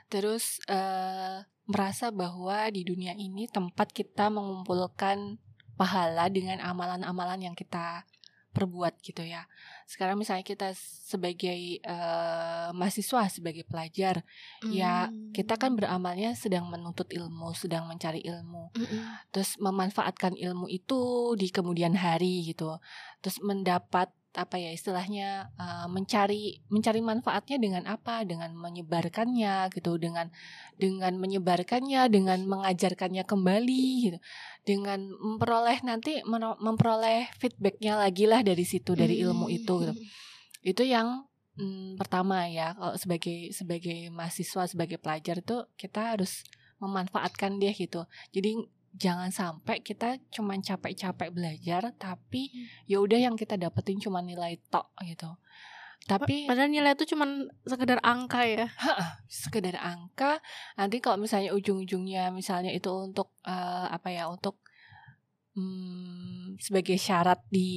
Terus eh, merasa bahwa di dunia ini tempat kita mengumpulkan pahala dengan amalan-amalan yang kita perbuat gitu ya. Sekarang misalnya kita sebagai eh, mahasiswa, sebagai pelajar, ya Hmm. kita kan beramalnya sedang menuntut ilmu, sedang mencari ilmu Mm-mm. terus memanfaatkan ilmu itu di kemudian hari gitu terus mendapat apa ya istilahnya uh, mencari mencari manfaatnya dengan apa? Dengan menyebarkannya gitu dengan dengan menyebarkannya dengan mengajarkannya kembali gitu. Dengan memperoleh nanti memperoleh feedbacknya lagi lah dari situ dari ilmu itu gitu. Hmm. itu yang mm, pertama ya kalau sebagai sebagai mahasiswa sebagai pelajar itu kita harus memanfaatkan dia gitu. Jadi jangan sampai kita cuman capek-capek belajar tapi Hmm. ya udah yang kita dapetin cuma nilai tok gitu. Tapi padahal nilai itu cuman sekedar angka ya. Sekedar angka. Nanti kalau misalnya ujung-ujungnya misalnya itu untuk eh, apa ya untuk hmm, sebagai syarat di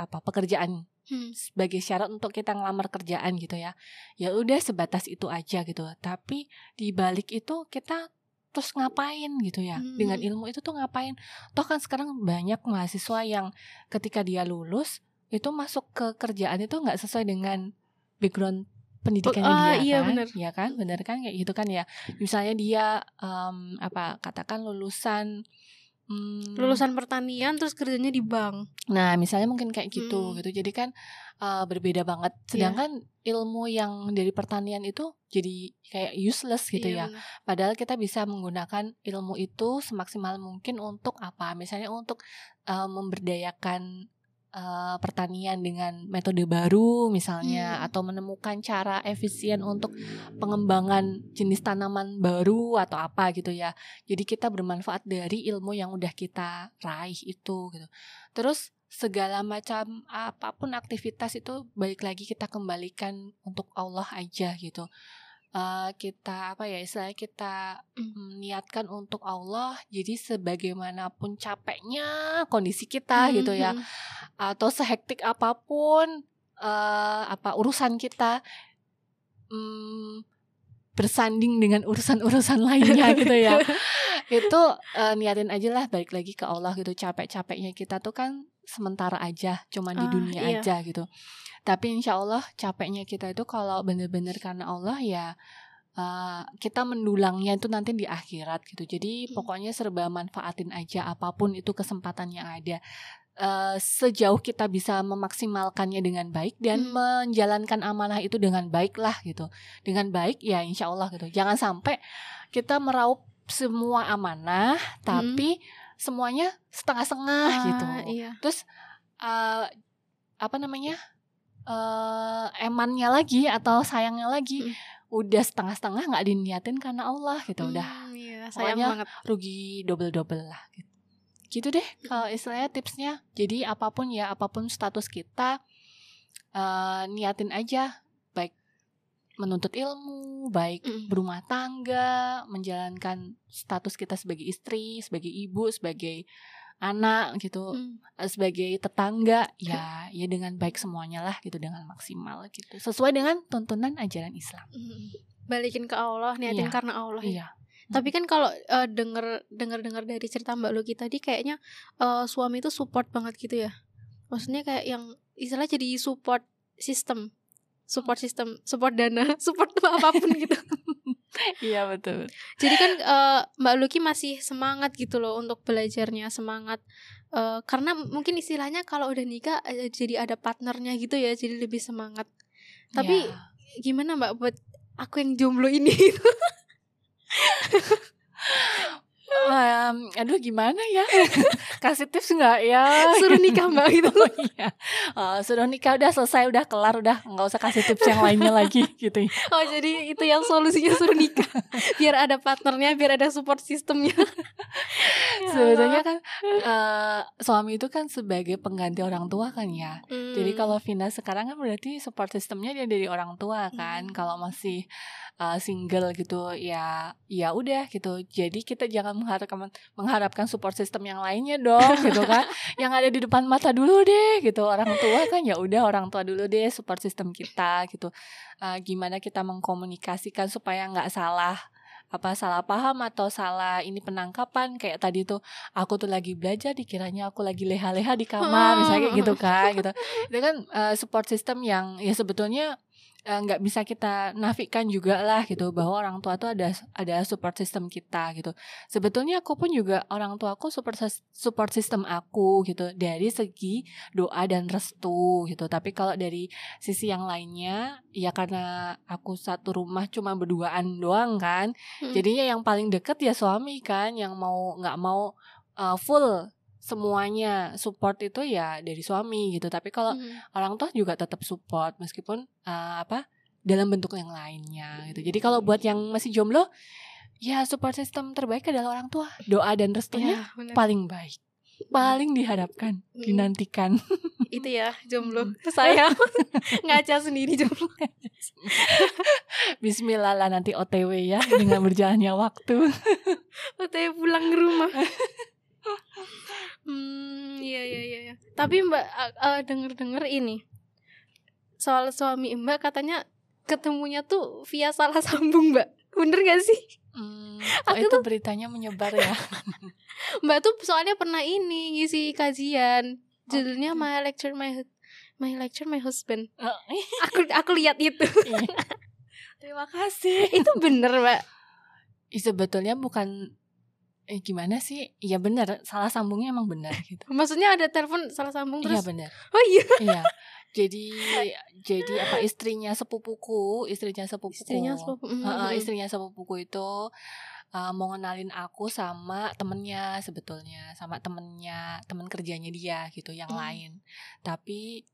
apa pekerjaan. Hmm. sebagai syarat untuk kita ngelamar kerjaan gitu ya. Ya udah sebatas itu aja gitu. Tapi di balik itu kita terus ngapain gitu ya? Hmm. dengan ilmu itu tuh ngapain? Toh kan sekarang banyak mahasiswa yang ketika dia lulus itu masuk ke kerjaan itu nggak sesuai dengan background pendidikannya ah, dia iya, kan? bener. ya kan? Bener kan? Kayak gitu kan ya. Misalnya dia em, apa katakan lulusan hmm, lulusan pertanian terus kerjanya di bank Nah, misalnya mungkin kayak gitu Hmm. gitu. Jadi kan uh, berbeda banget. Sedangkan ilmu yang dari pertanian itu jadi kayak useless gitu ya. Iya, bener. Padahal kita bisa menggunakan ilmu itu semaksimal mungkin untuk apa? Misalnya untuk uh, memberdayakan uh, pertanian dengan metode baru misalnya Hmm. atau menemukan cara efisien untuk pengembangan jenis tanaman baru atau apa gitu ya. Jadi kita bermanfaat dari ilmu yang udah kita raih itu gitu. Terus segala macam apa pun aktivitas itu balik lagi kita kembalikan untuk Allah aja gitu. Eh, kita apa ya istilahnya kita mm, niatkan untuk Allah jadi sebagaimanapun capeknya kondisi kita Hmm, gitu ya hmm. atau sehektik apa pun eh apa urusan kita mm, bersanding dengan urusan-urusan lainnya gitu ya. Itu eh, niatin aja lah balik lagi ke Allah gitu. Capek-capeknya kita tuh kan sementara aja cuman di Ah, dunia iya. aja gitu. Tapi insya Allah capeknya kita itu kalau bener-bener karena Allah ya eh, kita mendulangnya itu nanti di akhirat gitu. Jadi Hmm. pokoknya serba manfaatin aja apa pun itu kesempatan yang ada Eh, sejauh kita bisa memaksimalkannya dengan baik dan Hmm. menjalankan amanah itu dengan baik lah gitu dengan baik ya insya Allah gitu jangan sampai kita meraup semua amanah tapi semuanya setengah-setengah Hmm. Ah, gitu iya terus eh, apa namanya eh emannya lagi atau sayangnya lagi Hmm. udah setengah-setengah nggak diniatin karena Allah gitu udah Hmm, iya, sayang Pokoknya banget rugi double-double lah gitu. Gitu deh kalau istilahnya tipsnya. Jadi apa pun ya apa pun status kita eh niatin aja baik menuntut ilmu, baik Mm. berumah tangga, menjalankan status kita sebagai istri, sebagai ibu, sebagai anak gitu, eh, sebagai tetangga ya ya dengan baik semuanya lah gitu dengan maksimal gitu. Sesuai dengan tuntunan ajaran Islam. Hmm. balikin ke Allah niatin Iya. karena Allah ya. Tapi kan kalau eh, denger denger dengar dari cerita Mbak Luki tadi kayaknya eh, suami itu support banget gitu ya. Maksudnya kayak yang istilah jadi support system, support system, support dana, support apa pun gitu. Iya betul. Jadi kan eh, Mbak Luki masih semangat gitu loh untuk belajarnya, semangat Eh, karena mungkin istilahnya kalau udah nikah jadi ada partnernya gitu ya, jadi lebih semangat. Tapi Ya. gimana Mbak buat aku yang jomblo ini? Em, aduh gimana ya? Kasih tips nggak ya? Suruh nikah Mbak gitu. oh iya. Eh, sudah nikah udah selesai udah kelar udah nggak usah kasih tips yang lainnya lagi gitu ya. Oh jadi itu yang solusinya suruh nikah. Biar ada partnernya Biar ada support sistemnya. Ya sebetulnya kan eh, suami itu kan sebagai pengganti orang tua kan ya. Hmm. jadi kalau Vina sekarang kan berarti support sistemnya dia dari orang tua kan. Hmm. kalau masih eh, single gitu ya ya udah gitu. Jadi kita jangan mengharapkan mengharapkan support system yang lainnya dong gitu kan. Yang ada di depan mata dulu deh gitu. Orang tua kan ya udah orang tua dulu deh support system kita gitu. Eh, gimana kita mengkomunikasikan supaya nggak salah apa salah paham atau salah ini penangkapan kayak tadi tuh aku tuh lagi belajar dikiranya aku lagi leha-leha di kamar misalnya kayak gitu kan gitu. Itu kan eh, support system yang ya sebetulnya eh, nggak bisa kita nafikan juga lah gitu bahwa orang tua tuh ada ada support system kita gitu. Sebetulnya aku pun juga orang tua aku support support system aku gitu dari segi doa dan restu gitu. Tapi kalau dari sisi yang lainnya ya karena aku satu rumah cuma berduaan doang kan Hmm. jadinya yang paling deket ya suami kan yang mau nggak mau uh, full semuanya support itu ya dari suami gitu. Tapi kalau Hmm. orang tua juga tetap support meskipun uh, apa dalam bentuk yang lainnya gitu. Jadi kalau buat yang masih jomblo ya support system terbaik adalah orang tua. Doa dan restunya benar. paling baik. Paling diharapkan Hmm. dinantikan. Itu ya jomblo. Saya ngaca sendiri jomblo. Bismillah lah nanti OTW ya dengan berjalannya waktu. Katanya pulang ke rumah hmm iya iya iya iya. tapi mbak denger dengar ini. Soal suami mbak katanya ketemunya tuh via salah sambung mbak. Bener gak sih? Hmm, Aku itu beritanya menyebar ya? Mbak tuh soalnya pernah ini ngisi kajian. Judulnya gitu. my lecture my my lecture my husband. Oh, aku aku lihat itu. Iya. Terima kasih. Itu bener mbak. Sebetulnya bukan eh, Gimana sih? Iya benar Salah sambungnya emang benar gitu. maksudnya ada telepon salah sambung Iya terus? benar oh iya. Iya. Jadi Jadi apa istrinya sepupuku Istrinya sepupuku. Istrinya sepupu mm, mm. istrinya sepupuku itu uh, mau ngenalin aku sama temennya sebetulnya sama temennya temen kerjanya dia gitu yang Hmm. lain. Tapi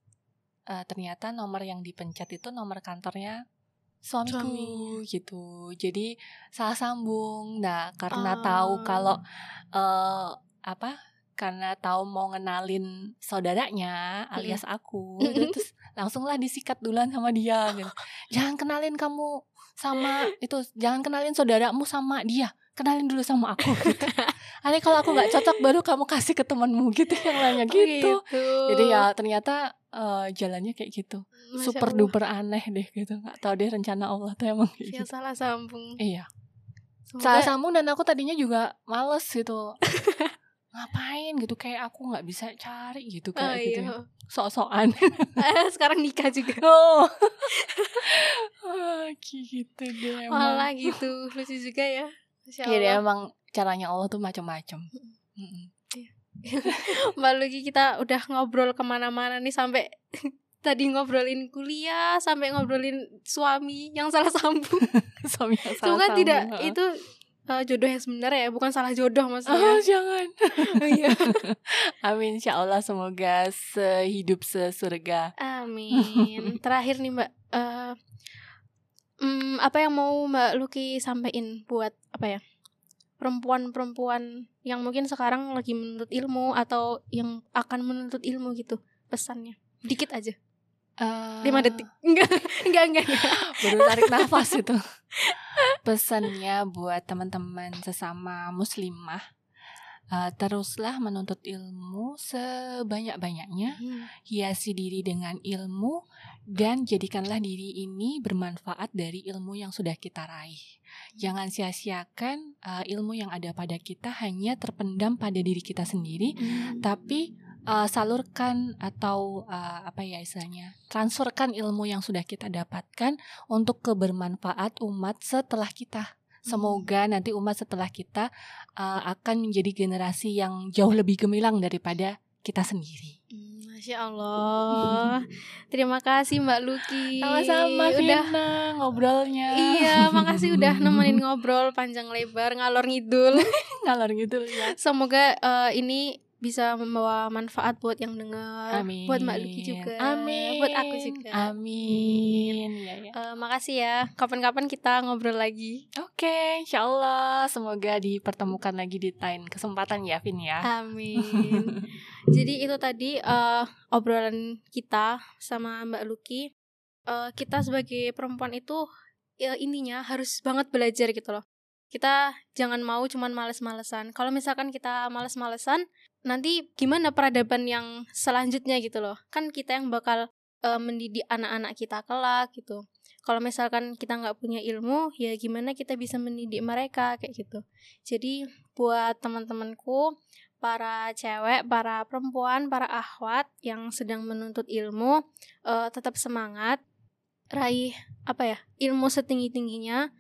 uh, ternyata nomor yang dipencet itu nomor kantornya suamiku Suaminya. gitu. Jadi salah sambung. Nah karena Ah. tahu kalau uh, apa karena tahu mau ngenalin saudaranya alias aku terus langsunglah disikat duluan sama dia gitu. Jangan kenalin kamu sama itu jangan kenalin saudaramu sama dia. Kenalin dulu sama aku gitu. Aneh kalau aku nggak cocok baru kamu kasih ke temanmu gitu yang lainnya Oh, gitu. Jadi ya ternyata eh, jalannya kayak gitu Masya super Allah. duper aneh deh gitu. Nggak tahu deh rencana Allah tuh emang kayak gitu. salah sambung. Iya. Semoga- salah sambung dan aku tadinya juga males gitu. Ngapain gitu? Kayak aku nggak bisa cari gitu Oh, kayak gitu iya. ya. sok-sokan. Eh, sekarang nikah juga. Oh. Ah, gitu deh emang. Malah gitu. Lucu juga ya. Iya deh, emang caranya Allah tuh macam-macam. Mm-mm. Mbak Luki kita udah ngobrol ke mana-mana nih sampai tadi ngobrolin kuliah sampai ngobrolin suami yang salah sambung. Suami yang salah Semoga sambung, tidak heeh. itu uh, jodoh yang sebenarnya ya, bukan salah jodoh maksudnya. jangan. Iya. Amin insya Allah semoga sehidup sesurga. Amin. Terakhir nih Mbak, eh, hmm, apa yang mau Mbak Luki sampaikan buat apa ya perempuan-perempuan yang mungkin sekarang lagi menuntut ilmu atau yang akan menuntut ilmu gitu pesannya dikit aja Lima detik enggak enggak enggak, enggak. Baru tarik nafas itu. Pesannya buat teman-teman sesama muslimah. eh, teruslah menuntut ilmu sebanyak-banyaknya hiasi diri dengan ilmu dan jadikanlah diri ini bermanfaat dari ilmu yang sudah kita raih. Jangan sia-siakan uh, ilmu yang ada pada kita hanya terpendam pada diri kita sendiri, tapi uh, salurkan atau uh, apa ya istilahnya, transferkan ilmu yang sudah kita dapatkan untuk kebermanfaat umat setelah kita. Semoga nanti umat setelah kita uh, akan menjadi generasi yang jauh lebih gemilang daripada kita sendiri. Hmm, Masya Allah Terima kasih Mbak Luki Sama-sama Udah Vina ngobrolnya. Iya makasih udah nemenin ngobrol panjang lebar Ngalor ngidul ngalor gitu ya. Semoga eh, ini bisa membawa manfaat buat yang dengar Amin. Buat Mbak Luki juga Amin. Buat aku juga Amin. Ya, ya. Eh, Makasih ya Kapan-kapan kita ngobrol lagi Oke, insya Allah semoga dipertemukan lagi di lain kesempatan ya, Vin ya. Amin Jadi itu tadi eh, obrolan kita sama Mbak Luki Eh, Kita sebagai perempuan itu ya, intinya harus banget belajar gitu loh kita jangan mau cuman males-malesan. Kalau misalkan kita males-malesan, nanti gimana peradaban yang selanjutnya gitu loh. Kan kita yang bakal eh, mendidik anak-anak kita kelak gitu. Kalau misalkan kita nggak punya ilmu, ya gimana kita bisa mendidik mereka kayak gitu. Jadi buat teman-temanku, para cewek, para perempuan, para ahwat yang sedang menuntut ilmu, eh, tetap semangat, raih apa ya ilmu setinggi tingginya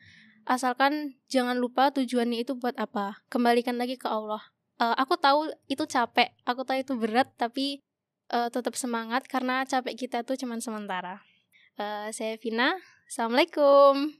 asalkan jangan lupa tujuannya itu buat apa kembalikan lagi ke Allah Eh, aku tahu itu capek aku tahu itu berat tapi eh, tetap semangat karena capek kita tuh cuman sementara. Eh, saya Vina assalamualaikum